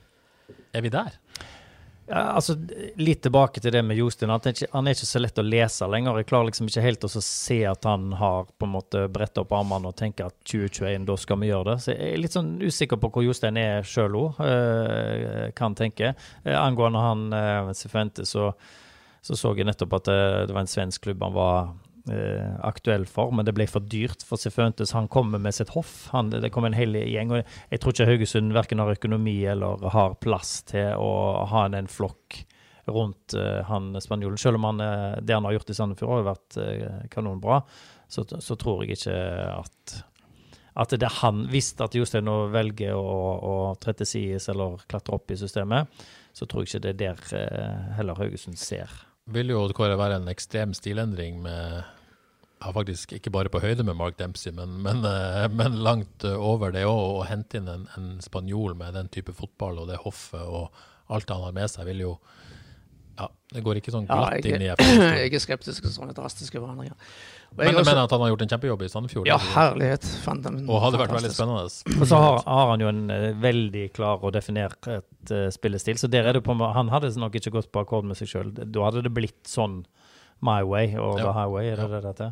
er vi der? Ja, altså, Litt tilbake til det med Jostein. Han han er ikke så lett å lese lenger. Jeg klarer liksom ikke helt å se at han har på en måte bretta opp armene og tenker at 2021, da skal vi gjøre det. Så Jeg er litt sånn usikker på hvor Jostein er sjøl òg, øh, kan tenke. Eh, angående han øh, så, så så jeg nettopp at det, det var en svensk klubb han var eh, aktuell for, men det ble for dyrt for Cifuentes. Han kommer med sitt hoff. Han, det kommer en hel gjeng. og Jeg tror ikke Haugesund verken har økonomi eller har plass til å ha en, en flokk rundt eh, han spanjolen. Selv om han, eh, det han har gjort i Sandefjord har vært eh, kanonbra, så, så tror jeg ikke at at det er han, Hvis at Jostein nå velger å, å tre til sides eller klatre opp i systemet, så tror jeg ikke det er der eh, heller Haugesund ser. Vil jo Kåre være en ekstrem stilendring med ja, faktisk ikke bare på høyde med Mark Dempsey, men, men, eh, men langt eh, over det òg. Å hente inn en, en spanjol med den type fotball og det hoffet og alt han har med seg, vil jo Ja, det går ikke sånn Ja, glatt jeg, inn i FN. Jeg er skeptisk til sånne drastiske forandringer. Og Men også- mener at han har gjort en kjempejobb i Sandefjord. Ja, herlighet. Fant og hadde vært veldig spennende. Og så har, har han jo en eh, veldig klar og definert uh, spillestil, så der er det på Han hadde nok ikke gått på akkord med seg sjøl. Da hadde det blitt sånn My Way og Ja. The Highway, er det det dette?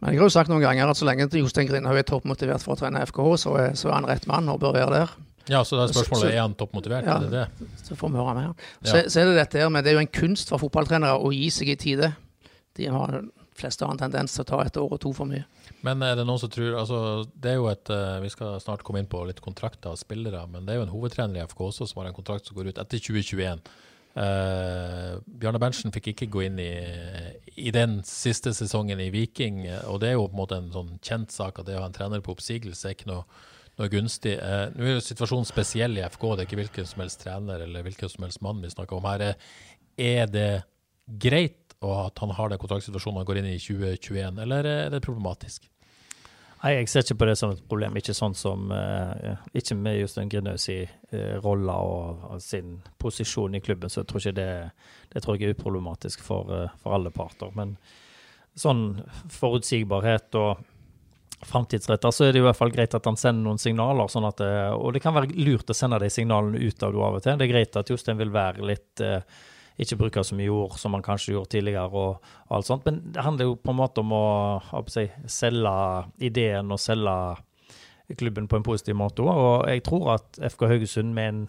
Men jeg har jo sagt noen ganger at så lenge Jostein Grindhaug er toppmotivert for å trene FKH, så er, så er han rett mann og bør være der. Ja, så da er spørsmålet Så- så- er han toppmotivert. Ja. Det det? Så får vi høre mer. Ja. Så, så er det dette her, men det er jo en kunst for fotballtrenere å gi seg i tide. De har fleste har en tendens til å ta et år og to for mye. Men er det noen som tror altså, det er jo et, eh, Vi skal snart komme inn på litt kontrakter og spillere, men det er jo en hovedtrener i FK også som har en kontrakt som går ut etter 2021. Uh, Bjarne Berntsen fikk ikke gå inn i, i den siste sesongen i Viking, eh, og det er jo på en måte en sånn kjent sak at det å ha en trener på oppsigelse er ikke noe, noe gunstig. Eh, nå er jo situasjonen spesiell i FK, det er ikke hvilken som helst trener eller hvilken som helst mann vi snakker om her. Er- Er det greit at han har den kontraktsituasjonen han går inn i 2021, eller er det problematisk? Nei, Jeg ser ikke på det som et problem. Ikke sånn som uh, Ikke med Jostein Grinaus i uh, rolle og, og sin posisjon i klubben, så jeg tror ikke det Det tror jeg er uproblematisk for, uh, for alle parter. Men sånn forutsigbarhet og framtidsretter, så er det i hvert fall greit at han sender noen signaler. sånn at, eh, Og det kan være lurt å sende de signalene ut av det av og til. Det er greit at Jostein vil være litt eh, ikke bruke så mye ord som han kanskje gjorde tidligere, og, alt sånt. Men det handler jo på en måte om å, si, selge ideen og selge klubben på en positiv måte. Og jeg tror at FK Haugesund med en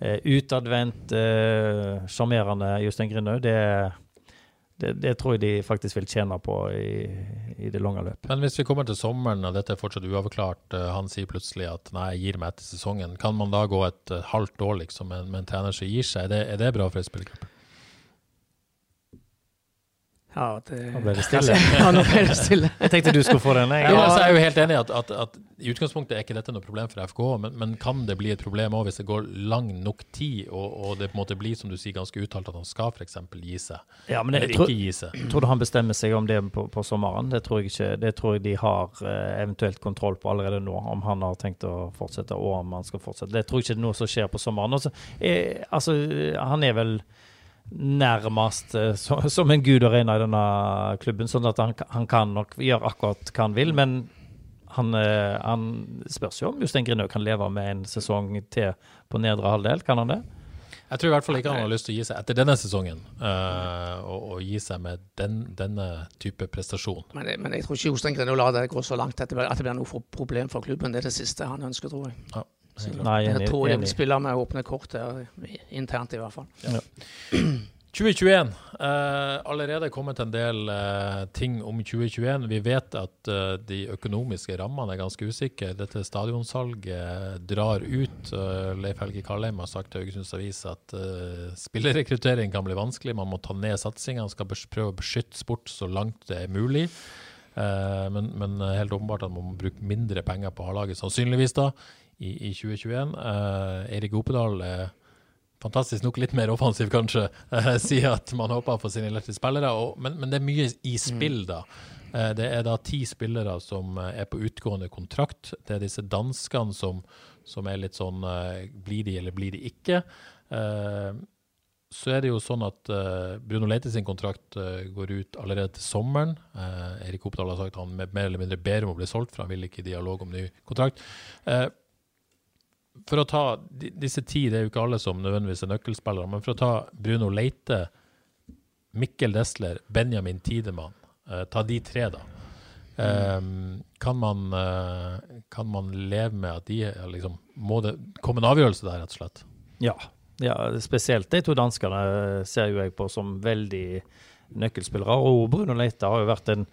eh, utadvendt, eh, sjarmerende Jostein Grindhaug, det, det, det tror jeg de faktisk vil tjene på i, i det lange løp. Men hvis vi kommer til sommeren og dette er fortsatt uavklart, eh, han sier plutselig at nei, jeg gir meg etter sesongen, kan man da gå et eh, halvt år liksom med, med en trener som gir seg? Er det, er det bra for en spillergruppe? Ja, det, Nå ble det stille. ja, nå ble det stille. Jeg tenkte du skulle få den. Jeg. Ja, altså, jeg er jo helt enig i at, at, at i utgangspunktet er ikke dette noe problem for FK, men, men kan det bli et problem også hvis det går lang nok tid, og, og det på en måte blir som du sier, ganske uttalt at han skal f.eks. gi seg, Ja, men eller jeg tror, ikke gi seg? tror du han bestemmer seg om det på, på sommeren? Det tror jeg ikke. Det tror jeg de har eh, eventuelt kontroll på allerede nå, om han har tenkt å fortsette, og om han skal fortsette. Det tror jeg ikke er noe som skjer på sommeren. Også, jeg, altså, han er vel nærmest eh, så, som en gud å regne i denne klubben, sånn at han, han kan nok gjøre akkurat hva han vil, men han, eh, han spørs jo om Jostein Grindhaug kan leve med en sesong til på nedre halvdel. Kan han det? Jeg tror i hvert fall ikke han har lyst til å gi seg etter denne sesongen, eh, og, og gi seg med den, denne type prestasjon. Men, men jeg tror ikke Jostein Grindhaug lar det gå så langt at det, blir- at det blir noe problem for klubben. Det er det siste han ønsker, tror jeg. Ja, Nei, Jeg enig. tror jeg vil spille med åpne kort her, internt i hvert fall. 2021. Eh, allerede kommet en del eh, ting om 2021. Vi vet at eh, de økonomiske rammene er ganske usikre. Dette stadionsalget drar ut. Eh, Leif Helge Karlheim har sagt til Haugesunds Avis at eh, spillerrekruttering kan bli vanskelig. Man må ta ned satsinga. Skal prøve å beskytte sport så langt det er mulig. Eh, men, men helt åpenbart at man må bruke mindre penger på A-laget, sannsynligvis da, i, i 2021. Eh, Erik Opedal er fantastisk nok litt mer offensiv, kanskje, eh, sier at man håper få sine til spillere. Og, men, men det er mye i spill, da. Eh, det er da ti spillere som eh, er på utgående kontrakt. Det er disse danskene som, som er litt sånn eh, Blir de, eller blir de ikke? Eh, så er det jo sånn at eh, Bruno Leite sin kontrakt eh, går ut allerede til sommeren. Eh, Erik Oppdal har sagt at han mer eller mindre ber om å bli solgt, for han vil ikke i dialog om ny kontrakt. Eh, for å ta disse ti, det er jo ikke alle som nødvendigvis er nøkkelspillere, men for å ta Bruno Leite, Mikkel Desler, Benjamin Tidemann, eh, ta de tre, da. Um, kan, man, uh, kan man leve med at de liksom Må det komme en avgjørelse der, rett og slett? Ja. ja, spesielt de to danskene ser jo jeg på som veldig nøkkelspillere. Og Bruno Leite har jo vært en,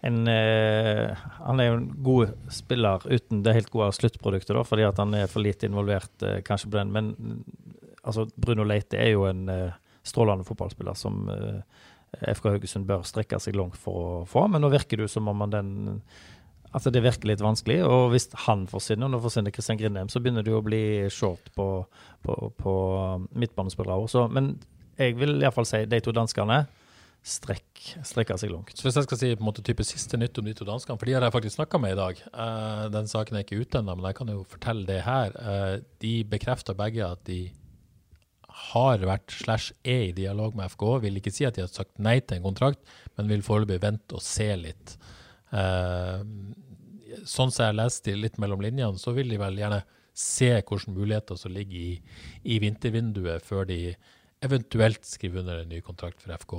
en eh, Han er jo en god spiller uten det helt gode sluttproduktet, da, fordi at han er for lite involvert eh, kanskje på den. Men mm, altså, Bruno Leite er jo en eh, strålende fotballspiller som eh, FK Haugesund bør strekke seg langt for å få. Men nå virker det som om han den at det virker litt vanskelig. Og hvis han forsvinner, og nå forsvinner Kristian Grindheim, så begynner det å bli short på, på, på midtbanespillere òg. Men jeg vil iallfall si de to danskene strekk, strekker seg langt. Så Hvis jeg skal si på en måte type siste nytt om de to danskene, for de har jeg faktisk snakka med i dag. Uh, den saken er ikke ute ennå, men jeg kan jo fortelle det her. Uh, de bekrefter begge at de har vært slash er i dialog med FK. Vil ikke si at de har sagt nei til en kontrakt, men vil foreløpig vente og se litt. Uh, sånn som jeg leste litt mellom linjene, så vil de vel gjerne se hvilke muligheter som ligger i, i vintervinduet, før de eventuelt skriver under en ny kontrakt for FK.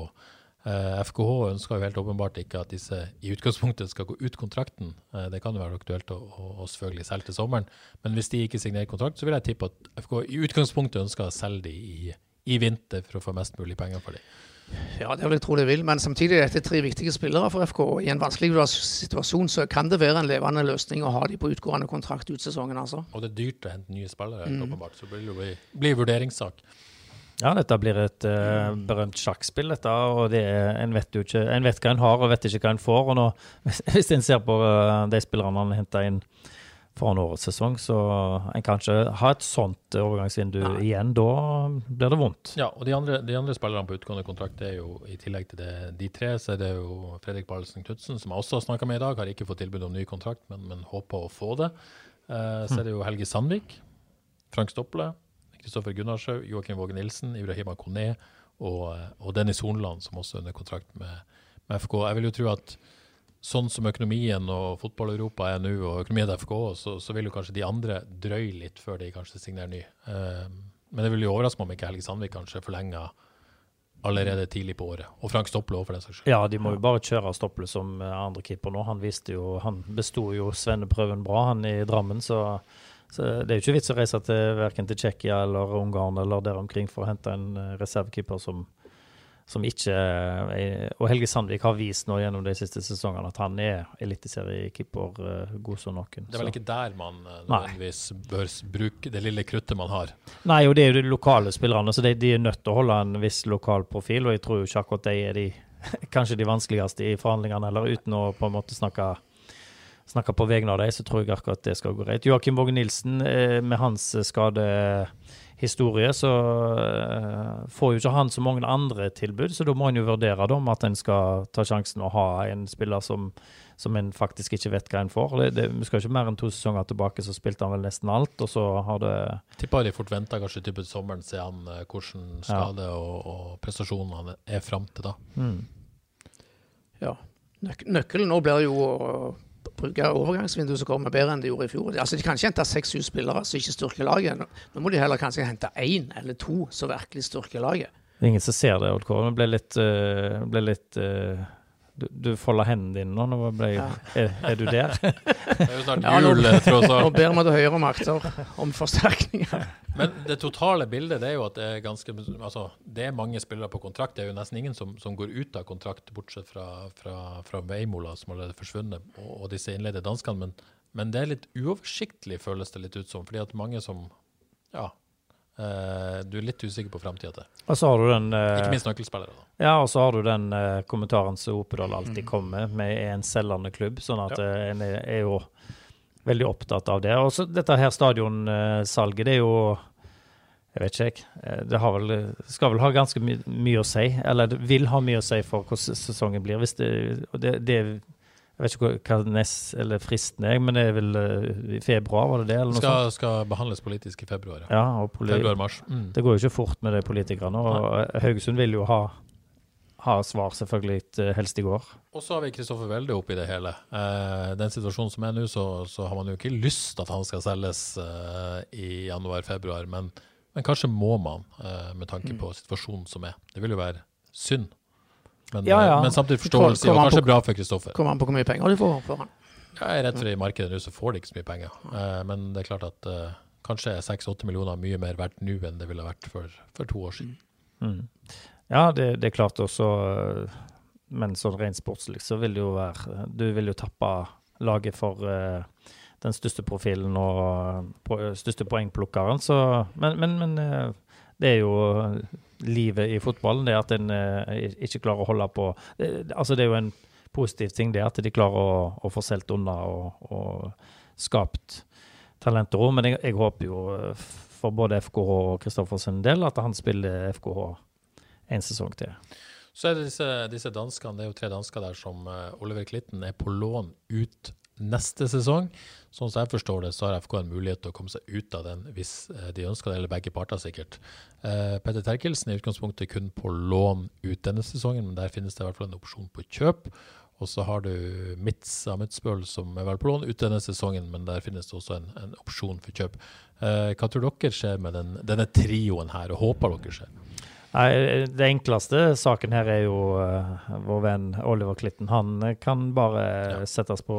Eh, FKH ønsker jo helt åpenbart ikke at disse i utgangspunktet skal gå ut kontrakten. Eh, det kan jo være aktuelt å, å, selvfølgelig selge til sommeren, men hvis de ikke signerer kontrakt, så vil jeg tippe at FK i utgangspunktet ønsker å selge de i, i vinter for å få mest mulig penger for dem. Ja, det vil jeg tro det vil, men samtidig er dette tre viktige spillere for FK. og I en vanskelig situasjon så kan det være en levende løsning å ha de på utgående kontrakt ut sesongen. altså. Og det er dyrt å hente nye spillere, helt åpenbart, så det jo bli, bli vurderingssak. Ja, dette blir et uh, berømt sjakkspill, dette. Og det, en vet ikke En vet hva en har, og vet ikke hva en får. Og nå, hvis en ser på uh, de spillerne han henta inn foran årets sesong, så en kan ikke ha et sånt overgangsvindu Nei. igjen. Da blir det vondt. Ja, og de andre, de andre spillerne på utgående kontrakt er jo i tillegg til det, de tre, så er det jo Fredrik Ballesen Knutsen, som jeg også har snakka med i dag. Har ikke fått tilbud om ny kontrakt, men, men håper å få det. Uh, så er det jo Helge Sandvik, Frank Stople, Kristoffer Gunnarshaug, Joakim Våge Nilsen, Ibrahima Kone og, og Dennis Hornland, som også er under kontrakt med, med, FK. Jeg vil jo tro at sånn som økonomien og fotball-Europa er nå, og økonomien til FK, så, så, vil jo kanskje de andre drøye litt før de kanskje signerer ny. Uh, men det vil jo overraske meg om ikke Helge Sandvik kanskje forlenger allerede tidlig på året. Og Frank Stopple òg, for den saks skyld. Ja, de må jo bare kjøre Stopple som andrekeeper andre keeper nå. Han visste jo, han besto jo svenneprøven bra, han i Drammen, så så Det er jo ikke vits å reise til verken til Tsjekkia eller Ungarn eller der omkring for å hente en eh, reservekeeper som, som ikke er, Og Helge Sandvik har vist nå gjennom de siste sesongene at han er eliteseriekeeper uh, god som noen. Det er vel ikke der man uh, nødvendigvis bør bruke det lille kruttet man har? Nei, og det er jo de lokale spillerne, så de, de, er nødt til å holde en viss lokal profil. Og jeg tror jo ikke akkurat de er de, kanskje de vanskeligste i forhandlingene, eller uten å på en måte snakke snakker på vegne av dem, så tror jeg akkurat det skal gå greit. Joakim Våge Nilsen, eh, med hans eh, skadehistorie, så eh, får jo ikke han så mange andre tilbud, så da må en jo vurdere da, om at en skal ta sjansen å ha en spiller som, som en faktisk ikke vet hva en får. Det, det, vi skal ikke mer enn to sesonger tilbake, så spilte han vel nesten alt, og så har det Tipper de fort venter kanskje til sommeren, ser han hvordan skade ja. og, og prestasjonene er fram til da. Mm. Ja. Nøk nøkkelen nå blir jo bruke overgangsvinduet som kommer bedre enn de gjorde i fjor. Altså, De kan ikke hente seks-syv spillere som ikke styrker laget. Nå må de heller kanskje hente én eller to som virkelig styrker laget. Det er ingen som ser det, Odd Kåre. Det ble litt, uh, ble litt uh du, du folder hendene dine nå. nå ble, ja. er, er, du der? det er jo snart jul, ja, tross alt. Nå ber vi til høyere makter om forsterkninger. Men det totale bildet det er jo at det er ganske altså, det er mange spillere på kontrakt. Det er jo nesten ingen som, som går ut av kontrakt, bortsett fra, fra, fra Veimola, som allerede er forsvunnet, og, og disse innleide danskene. Men, men, det er litt uoversiktlig, føles det litt ut som. fordi at mange som ja, du er litt usikker på framtida til. Og så har du den uh, Ikke minst nøkkelspillere. da. Ja, og så har du den uh, kommentaren som Opedal alltid mm. kommer med, er en selgende klubb. Sånn at ja. en er, er, jo veldig opptatt av det. Og så dette her stadionsalget, det er jo Jeg vet ikke, jeg. Det har vel, skal vel ha ganske my mye å si. Eller det vil ha mye å si for hvordan sesongen blir. Hvis det, det, det jeg vet ikke hva nest, eller fristen er, men det er vel uh, i februar, var det det? eller noe skal, sånt? Skal behandles politisk i februar. Ja, ja Februar-mars. Mm. Det går jo ikke fort med de politikerne. og Nei. Haugesund vil jo ha, ha svar, selvfølgelig, eh, helst i går. Og så har vi Kristoffer Welde oppi det hele. Eh, den situasjonen som er nå, så, så, har man jo ikke lyst at han skal selges eh, i januar-februar, men, men, kanskje må man, eh, med tanke mm. på situasjonen som er. Det vil jo være synd men, ja, ja. Eh, men samtidig forståelse, og kanskje på, bra for Kristoffer. Kommer an på hvor mye penger du får for han. Jeg er redd for i markedet nå så får de ikke så mye penger. Uh, men det er klart at uh, kanskje 6-8 millioner mye mer verdt nå enn det ville vært for, for to år siden. Mm. Ja, det, det, er klart også, men sånn rent sportslig så vil det jo være Du vil jo tappe laget for uh, den største profilen og på, største poengplukkeren, så Men, men, men det er jo livet i fotballen, det at en eh, ikke klarer å holde på Altså, det er jo en positiv ting, det at de klarer å, å få solgt unna og, og, skapt talenter òg. Men jeg, jeg, håper jo eh, for både FKH og Kristoffer sin del at han spiller FKH en sesong til. Så er det disse, disse danskene, det er jo tre dansker der som uh, Oliver Klitten er på lån ut neste sesong. Sånn som jeg forstår det, så har FK en mulighet til å komme seg ut av den hvis eh, de ønsker det, eller begge parter sikkert. Eh, Petter Terkelsen er i utgangspunktet kun på lån ut denne sesongen, men der finnes det i hvert fall en opsjon på kjøp. Og så har du Mitz Amitsbøl som er vel på lån ut denne sesongen, men der finnes det også en, en opsjon for kjøp. Eh, hva tror dere skjer med den, denne trioen her, og håper dere skjer? Nei, Det enkleste saken her er jo uh, vår venn Oliver Klitten. Han eh, kan bare Ja. settes på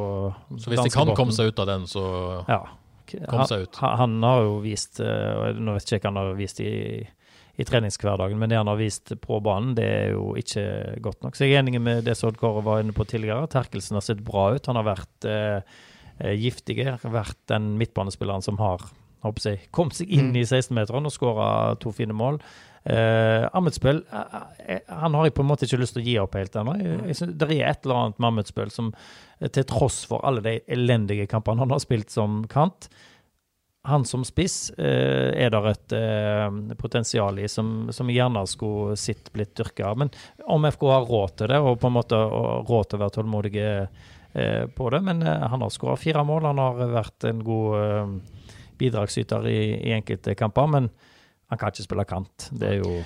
Så hvis de kan komme seg ut av den, så ja. kom seg ut. Han, han har jo vist uh, Nå vet ikke jeg hva han har vist i, i treningshverdagen, men det han har vist på banen, det er jo ikke godt nok. Så jeg er enig med det som Odd Kåre var inne på tidligere. Terkelsen har sett bra ut. Han har vært uh, giftig. Vært den midtbanespilleren som har håper jeg, kommet seg inn Mm. i 16-meteren og skåra to fine mål. Uh, Amundspøl uh, han har jeg på en måte ikke lyst til å gi opp helt ennå. Det er et eller annet med Amundspøl som, til tross for alle de elendige kampene han har spilt som kant Han som spiss er der et potensial i som, som gjerne skulle sitt blitt dyrka. Men om FK har råd til det, og på en måte råd til å være tålmodige på det Men han har skåra fire mål. Han har vært en god bidragsyter i, i enkelte kamper. men han kan ikke spille kant. Det er jo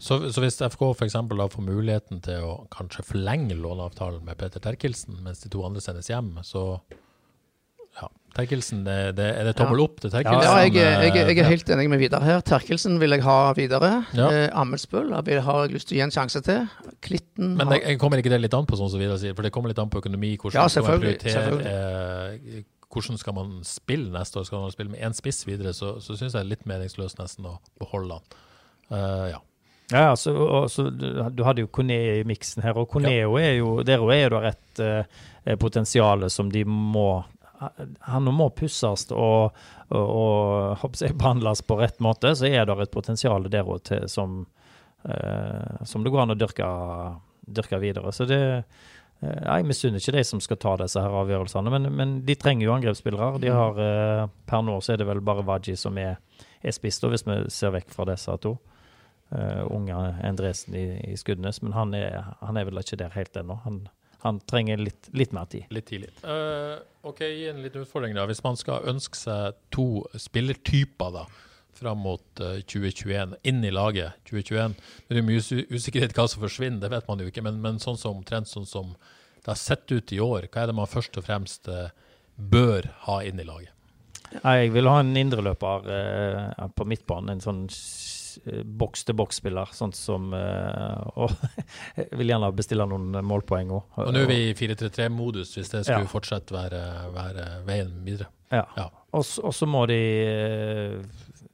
Så, så hvis FK f.eks. da får muligheten til å kanskje forlenge låneavtalen med Peter Terkelsen, mens de to andre sendes hjem, så ja, Terkelsen, det, det, er det tommel opp til Terkelsen? Ja, jeg, jeg, eh, jeg er helt enig med Vidar her. Terkelsen vil jeg ha videre. Ja. Eh, Ammelsbøl har jeg lyst til å gi en sjanse til. Klitten Men har- det, jeg kommer ikke det litt an på, sånn som Vidar sier, for det kommer litt an på økonomi. Hvordan Ja, man selvfølgelig, eh, hvordan skal man spille neste år? Skal man spille med én spiss videre, så, så syns jeg det er litt meningsløst nesten å beholde han. Uh, ja. Ja, altså, og, så, du, du hadde jo Kone i miksen her, og Koneo er jo Der er det et uh, potensial som de må Han må pusses og, og, og jeg, behandles på rett måte. Så er det et potensial der òg som, uh, som det går an å dyrke, dyrke videre. Så det eh, Jeg misunner ikke de som skal ta disse her avgjørelsene, men, men de trenger jo angrepsspillere. De har, eh, per nå så er det vel bare Waji som er, er spist, hvis vi ser vekk fra disse to. Uh, unge Endresen i, i Skudenes, men han er, han er vel ikke der helt ennå. Han, han trenger litt, litt mer tid. Litt tidlig. Uh, OK, gi en liten utfordring, da. Hvis man skal ønske seg to spillertyper da, fram mot eh, 2021, inn i laget 2021 Det er mye usi- usikkerhet hva som forsvinner, det vet man jo ikke. Men, men sånn som omtrent sånn som det har sett ut i år, hva er det man først og fremst eh, bør ha inn i laget? Jeg vil ha en indreløper eh, på midtbanen. En sånn boks-til-boks-spiller, sånn som eh, Og jeg vil gjerne bestille noen målpoeng òg. Og nå er vi i 4-3-3-modus, hvis det skulle Ja. å være, være veien videre. Ja. Ja. Og så- må de eh,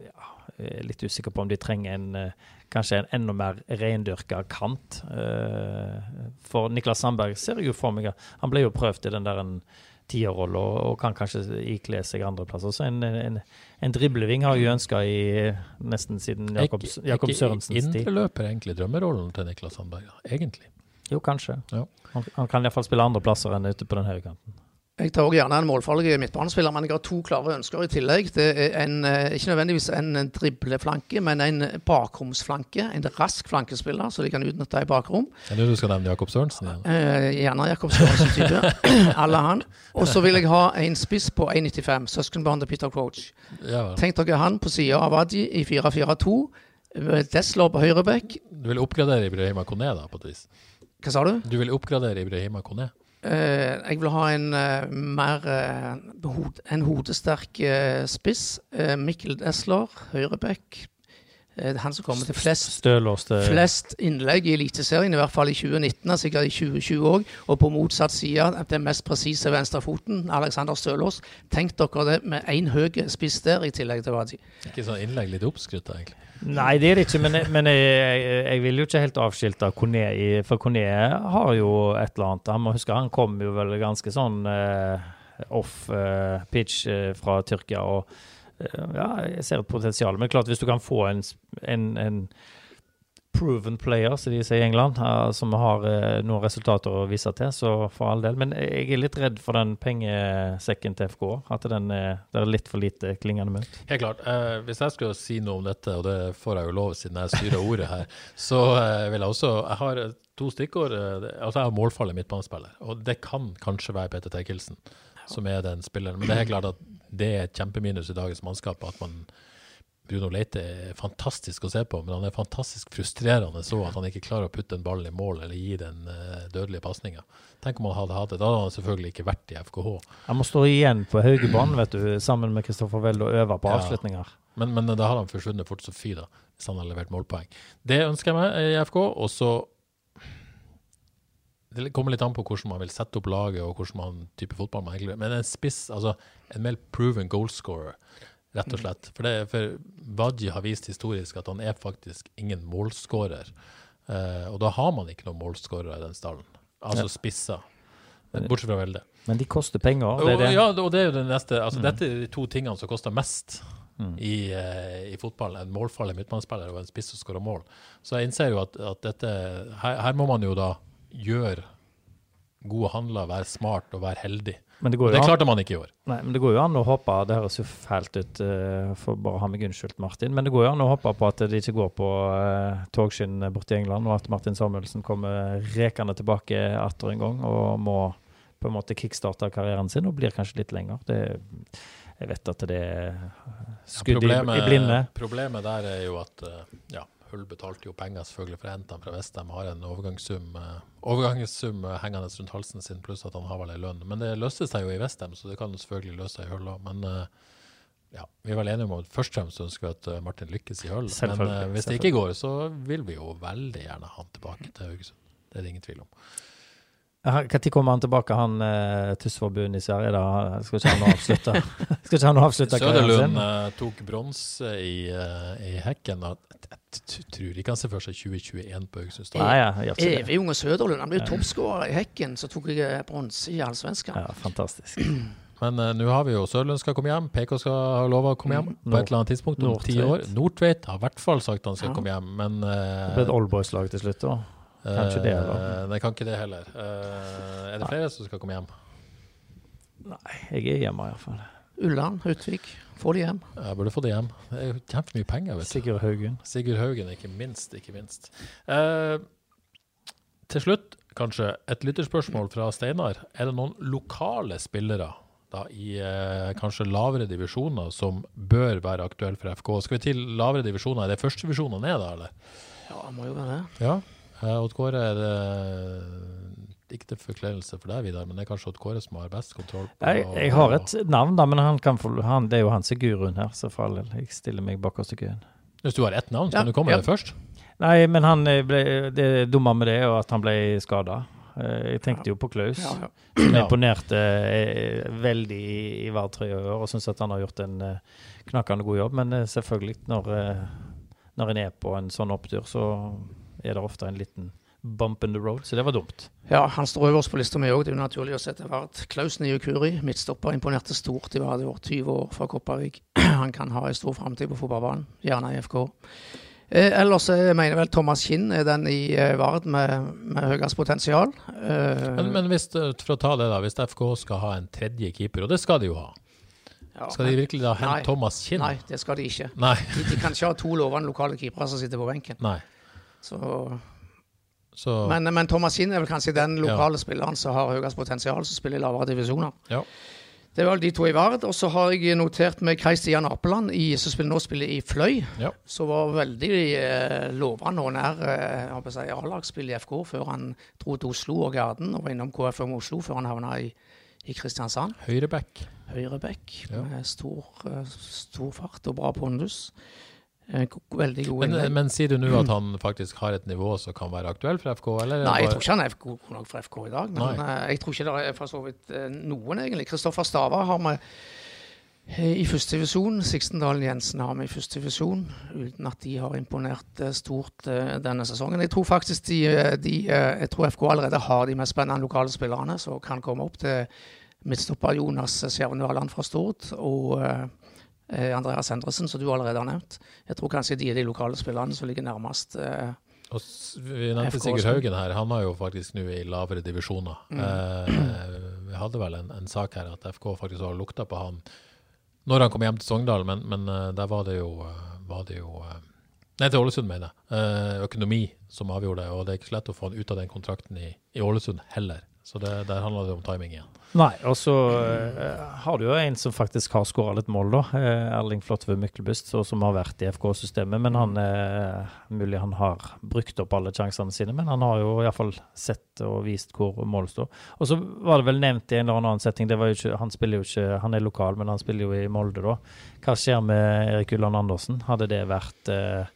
ja, jeg er Litt usikker på om de trenger en eh, kanskje en enda mer rendyrka kant. Eh, For Niklas Sandberg ser jeg jo for meg Han ble jo prøvd i den der en tierrolle og, og kan kanskje ikle seg andreplasser. Så en, en, en dribleving har jeg ønska nesten siden Jakob, Jakob Sørensens tid. Indreløper er egentlig drømmerollen til Niklas Sandberg, egentlig. Jo, kanskje. Ja. Han, han kan iallfall spille andre plasser enn ute på den høyrekanten. Jeg tar også gjerne en målfarlig midtbanespiller, men jeg har to klare ønsker i tillegg. Det er en, eh, ikke nødvendigvis en dribleflanke, men en bakromsflanke. En rask flankespiller, så de kan utnytte i bakrom. Er det du skal nevne Jakob Sørensen. Eh, gjerne Jakob Sørensen-type. Alle han. Og så vil jeg ha en spiss på 1,95. Søskenbarn til Peter Croach. Ja. Tenk dere han på sida av Adji i 4-4-2. Desler på høyrebekk. Du vil oppgradere Ibrahima Kone, da, på et vis? Hva sa du? Du vil oppgradere Ibrahima Kone? Eh, jeg vil ha en eh, mer eh, hod, en hodesterk spiss. Eh, Mikkel Desler, høyrebekk. Eh, han som kommer til flest flest innlegg i Eliteserien, i hvert fall i 2019, sikkert i 2020 òg. Og på motsatt side, at den mest presise venstrefoten, Alexander Stølås. Tenk dere det med én høy spiss der, i tillegg til Wadi. Ikke sånn innlegg litt oppskrytt, egentlig. Nei, det er det ikke, men, men jeg, jeg, vil jo ikke helt avskilte Kone i For Kone har jo et eller annet. Han må huske, han kom jo vel ganske sånn uh, off uh, pitch uh, fra Tyrkia. og ja, jeg ser et potensial. Men klart, hvis du kan få en, en, en proven player, som de sier i England, eh, som har eh, noen resultater å vise til, så for all del. Men jeg er litt redd for den pengesekken til FK. At den er, det er litt for lite klingende mynt. Helt klart. Eh, hvis jeg skulle si noe om dette, og det får jeg jo lov siden jeg styrer ordet her, så eh, vil jeg også Jeg har eh, to stikkord. Eh, altså jeg har målfallet midtbanespiller, og det kan kanskje være Peter Terkelsen som er den spilleren. Men det er helt klart at det er et kjempeminus i dagens mannskap at man Bruno Leite er fantastisk å se på, men han er fantastisk frustrerende så at han ikke klarer å putte en ball i mål eller gi den uh, dødelige pasninga. Tenk om han hadde hatt det. Da hadde han selvfølgelig ikke vært i FKH. Han må stå igjen på Haugebanen vet du, sammen med Kristoffer Weld og øve på Ja. avslutninger. Men, men da har han forsvunnet fort som fy, da, hvis han har levert målpoeng. Det ønsker jeg meg i FK. Og så Det kommer litt an på hvordan man vil sette opp laget og hvordan man type fotball man egentlig vil. Men en spiss, altså en mer proven goalscorer, rett og slett. For, det, for Baji har vist historisk at han er faktisk ingen målskårer. Eh, og da har man ikke noen målskårere i den stallen. Altså Ja. spisser. Bortsett fra Velde. Men de koster penger. Det det. ja, og det er jo det neste. Altså, Mm. Dette er de to tingene som koster mest Mm. i, eh, i fotball. En målfarlig midtbanespiller og en spiss som skårer mål. Så jeg innser jo at, at dette her, her må man jo da gjøre gode handler, være smart og være heldig. Men det går jo det klarte man ikke i år. Nei, men det går jo an å håpe Det høres jo fælt ut, uh, for bare å ha meg unnskyldt, Martin. Men det går jo an å håpe på at det ikke går på uh, togskinn borte i England, og at Martin Samuelsen kommer rekende tilbake atter en gang og må på en måte kickstarte karrieren sin, og blir kanskje litt lenger. Det, jeg vet at det er skudd i, i blinde. problemet der er jo at uh, ja, Hull betalte jo penger selvfølgelig for å hente ham fra Vestheim. Har en overgangssum, eh, overgangssum eh, hengende rundt halsen sin, pluss at han har vel ei lønn. Men det løste seg jo i Vestheim, så det kan selvfølgelig løse seg i Hull òg. Men eh, ja, vi er vel enige om at først og fremst ønsker vi at Martin lykkes i Hull. Men hvis det ikke går, så vil vi jo veldig gjerne ha han tilbake til Haugesund. Det er det ingen tvil om. Når kommer han tilbake, han uh, Tussforbundet i Sverige? da? Skal ikke han avslutte Skal ikke han avslutte karrieren Søderlund eh, tok bronse i, uh, i hekken. Jeg, tror ikke han ser for seg 2021 på Haugesund stadion. Evig unge Søderlund. Han ble jo toppskårer i Hekken, så tok jeg eh, bronse i Allsvenskan. Ja, fantastisk. Men uh, nå har vi jo Sørlund skal komme hjem, PK skal ha lov å komme hjem på et eller annet tidspunkt om ti år. Nordtveit. Har i hvert fall sagt han skal Ja. komme hjem, men Det ble et uh, Oldboys-lag til slutt, da. Kanskje det, da. Nei, kan ikke det heller. Eh, er det flere som skal komme hjem? Nei, Jeg er hjemme, iallfall. Ulland, Utvik. Få de hjem. Jeg burde få de hjem. Det er jo kjempemye penger, vet du. Sigurd Haugen. Sigurd Haugen, ikke minst. Ikke minst. Eh, til slutt, kanskje, et lytterspørsmål fra Steinar. Er det noen lokale spillere da, i eh, kanskje lavere divisjoner som bør være aktuelle for FK? Skal vi til lavere divisjoner? Er det førstedivisjoner ned, da, eller? Ja, det må jo være det. Ja. Eh, Odd Kåre er det ikke til forkledelse for deg, Vidar, men det er kanskje Odd Kåre som har best kontroll på Jeg, jeg har et navn, da, men han kan få, han, det er jo han som er guruen her, så for all del. Jeg stiller meg bakerst i køen. Hvis du har ett navn, så Ja, kan du komme med ja. det først. Nei, men han eh, ble, det dumme med det er at han ble skada. Jeg tenkte jo på Klaus, Ja, ja. som imponerte eh, veldig i, i Vard-trøya i år, og syns at han har gjort en eh, knakende god jobb. Men eh, selvfølgelig, når, eh, når en er på en sånn opptur, så er det ofte en liten bump in the road, så det var dumt. Ja, han står øverst på lista mi òg. Det er jo naturlig å sette Vard. Klausen i Kuri, midtstopper, imponerte stort i Vard i år. 20 år fra Kopervik. Han kan ha en stor framtid på fotballbanen, gjerne i FK. Eh, ellers jeg mener jeg vel Thomas Kinn er den i eh, Vard med, med høyest potensial. Eh, Men, men hvis, eh, for å ta det da, hvis FK skal ha en tredje keeper, og det skal de jo ha, ja, skal de virkelig da hente Thomas Kinn? Nei, det skal de ikke. Nei. De, de kan ikke ha to lovende lokale keepere som sitter på benken. Nei. Så, Så men, men Thomas Kinn er vel kanskje den lokale spilleren som har høyest potensial, som spiller i lavere divisjoner. ja. Det var vel de to i Vard. Og så har jeg notert med Kai Stian Apeland, i, som spiller, nå spiller i Fløy. Ja. Som var veldig eh, lovende og nær eh, si, A-lagsspill i FK før han dro til Oslo og Garden og var innom KFM Oslo før han havna i, i Kristiansand. Høyreback. Høyreback Ja. med stor, eh, stor fart og bra pondus. Eh, veldig gode Men, innlegg. men sier du nå at han faktisk har et nivå som kan være aktuell for FK, eller? er Nei, jeg tror ikke han er god nok for FK i dag. Men Nei. eh, jeg tror ikke det er for så vidt eh, noen, egentlig. Kristoffer Stava har vi i første divisjon. Sixtendalen Jensen har vi i første divisjon, uten at de har imponert stort denne sesongen. Jeg tror faktisk de, de Jeg tror FK allerede har de mest spennende lokale spillerne som kan komme opp til midtstopper Jonas Skjervenøland fra Stord og Andreas Endresen, som du allerede har nevnt. Jeg tror kanskje de er de lokale spillerne som ligger nærmest. eh, Og vi nevnte Sigurd. Haugen her. Han er jo faktisk nå i lavere divisjoner. Mm. Eh, vi hadde vel en, en sak her at FK faktisk har lukta på han når han kom hjem til Sogndal, men, men eh, der var det jo, eh, var det jo eh, Nei, til Ålesund, mener jeg. Eh, økonomi som avgjorde det, og det er ikke så lett å få han ut av den kontrakten i, i Ålesund heller. Så det, der handler det om timing igjen. Nei, og så uh, har du jo en som faktisk har skåra litt mål, da. Uh, Erling Flåtve Myklebust, som har vært i FK-systemet. Men han uh, Mulig han har brukt opp alle sjansene sine, men han har jo iallfall sett og vist hvor målet står. Og så var det vel nevnt i en eller annen setting, ikke, han spiller jo ikke Han er lokal, men han spiller jo i Molde, da. Hva skjer med Erik Ulland Andersen? Hadde det vært eh,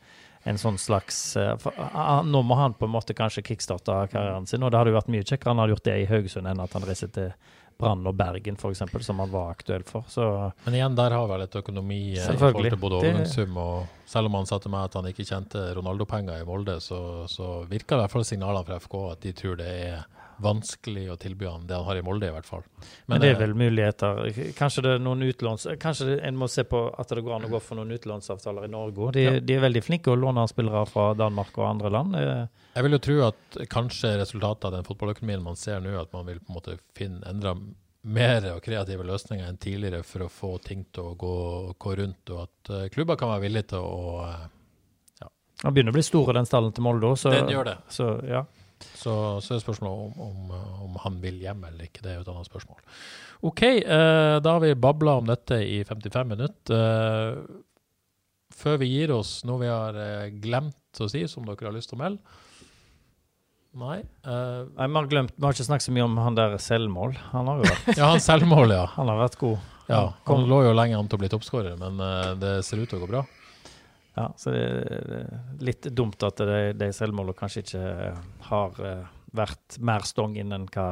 en sånn slags eh, for, han, Nå må han på en måte kanskje kickstarte karrieren sin, og det hadde jo vært mye kjekkere han hadde gjort det i Haugesund enn at han reiser til Brann og Bergen, f.eks., som han var aktuell for. Så Men igjen, der har vel et økonomi eh, i forhold til både overgangssum og Selv om han sa til meg at han ikke kjente Ronaldo-penger i Molde, så, så virker i hvert fall signalene fra FK at de tror det er vanskelig å tilby han det han har i Molde, i hvert fall. Men det er eh, vel muligheter. Kanskje det er noen utlåns... Kanskje en må se på at det går an å gå for noen utlånsavtaler i Norge òg. De, Ja. de er veldig flinke å låne spillere fra Danmark og andre land. Eh, Jeg vil jo tro at kanskje resultatet av den fotballøkonomien man ser nå, at man vil på en måte finne endre mer og kreative løsninger enn tidligere for å få ting til å gå, gå rundt, og at eh, klubber kan være villige til å ja. Han begynner å bli stor, den stallen til Molde òg, så, Den gjør det. så ja. Så, så er spørsmålet om, om, om han vil hjem eller ikke. Det er jo et annet spørsmål. OK, eh, da har vi babla om dette i 55 minutter. Eh, før vi gir oss noe vi har eh, glemt å si, som dere har lyst til å melde? Nei. eh, Nei, vi har glemt Vi har ikke snakket så mye om han der selvmål. Han har jo vært, ja, han selvmål, ja. han har vært god. ja. kom- Han lå jo lenge an til å bli toppskårer, men eh, det ser ut til å gå bra. Ja, så det er litt dumt at de, de selvmålene kanskje ikke har eh, vært mer stong inn enn hva,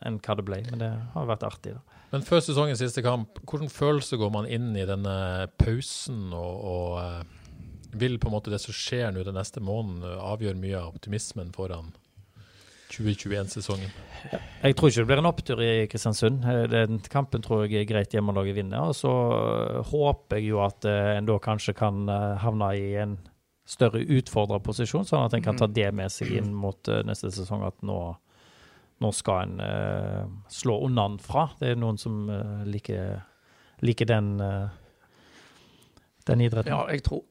enn hva det ble. Men det har vært artig, da. Men før sesongens siste kamp, hvilken følelse går man inn i denne pausen, og, og eh, vil på en måte det som skjer nå den neste måneden, avgjøre mye av optimismen foran 2021-sesongen? Jeg tror ikke det blir en opptur i Kristiansund. Den kampen tror jeg er greit hjemmelaget vinner. Og så eh, håper jeg jo at eh, en da kanskje kan eh, havne i en større utfordrerposisjon, sånn at en kan ta det med seg inn mot neste sesong. At nå, nå skal en uh, slå unnanfra. Det er noen som uh, liker, liker den, uh, den idretten. Ja, jeg tror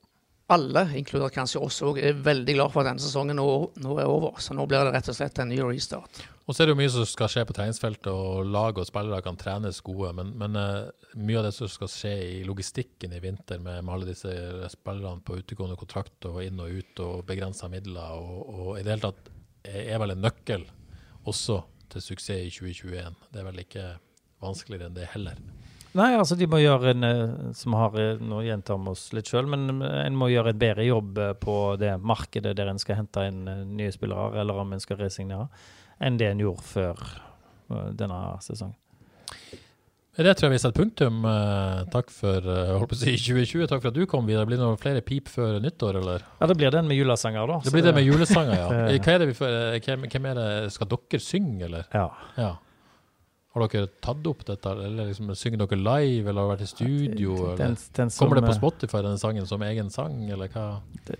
alle, inkludert kanskje oss òg, er veldig glad for at denne sesongen nå, nå er over. Så nå blir det rett og slett en ny restart. Og så er det jo mye som skal skje på treningsfeltet, og lag og spillere kan trenes gode. Men, men uh, mye av det som skal skje i logistikken i vinter, med, med alle disse spillerne på utegående kontrakt og inn og ut og begrensa midler, og, og i det hele tatt er vel en nøkkel også til suksess i 2021. Det er vel ikke vanskeligere enn det heller. Nei, altså de må gjøre en eh, som har, noe Nå gjentar vi oss litt sjøl, men eh, en må gjøre en bedre jobb eh, på det markedet der en skal hente inn eh, nye spillere, eller om en skal resignere, enn det en gjorde før eh, denne sesongen. Med det tror jeg vi setter punktum. Eh, takk for eh, holdt på å si 2020. Takk for at du kom, videre. Blir det noen flere pip før nyttår, eller? Ja, det blir den med julesanger, da. Det blir det med julesanger, ja. Eh. Hva er det vi får, eh, hvem er det, skal dere synge, eller? Ja. Ja. Har dere tatt opp dette, eller liksom, synger dere live, eller har vært i studio? Den, den, som, Kommer det på eh, Spotify, denne sangen, som egen sang, eller hva?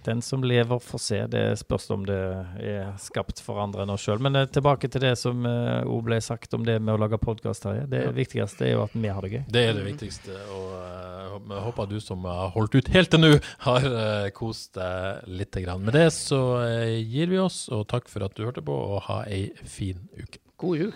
den som lever, får se. Det spørs om det er skapt for andre enn oss sjøl. Men eh, tilbake til det som òg uh, ble sagt om det med å lage podkast, Terje. Det Ja. viktigste er jo at vi har det gøy. Det er det viktigste, og eh, jeg håper du som har holdt ut helt til nå, har uh, kost deg litt. Grann. Med det så eh, gir vi oss, og takk for at du hørte på, og ha ei fin uke. God jul.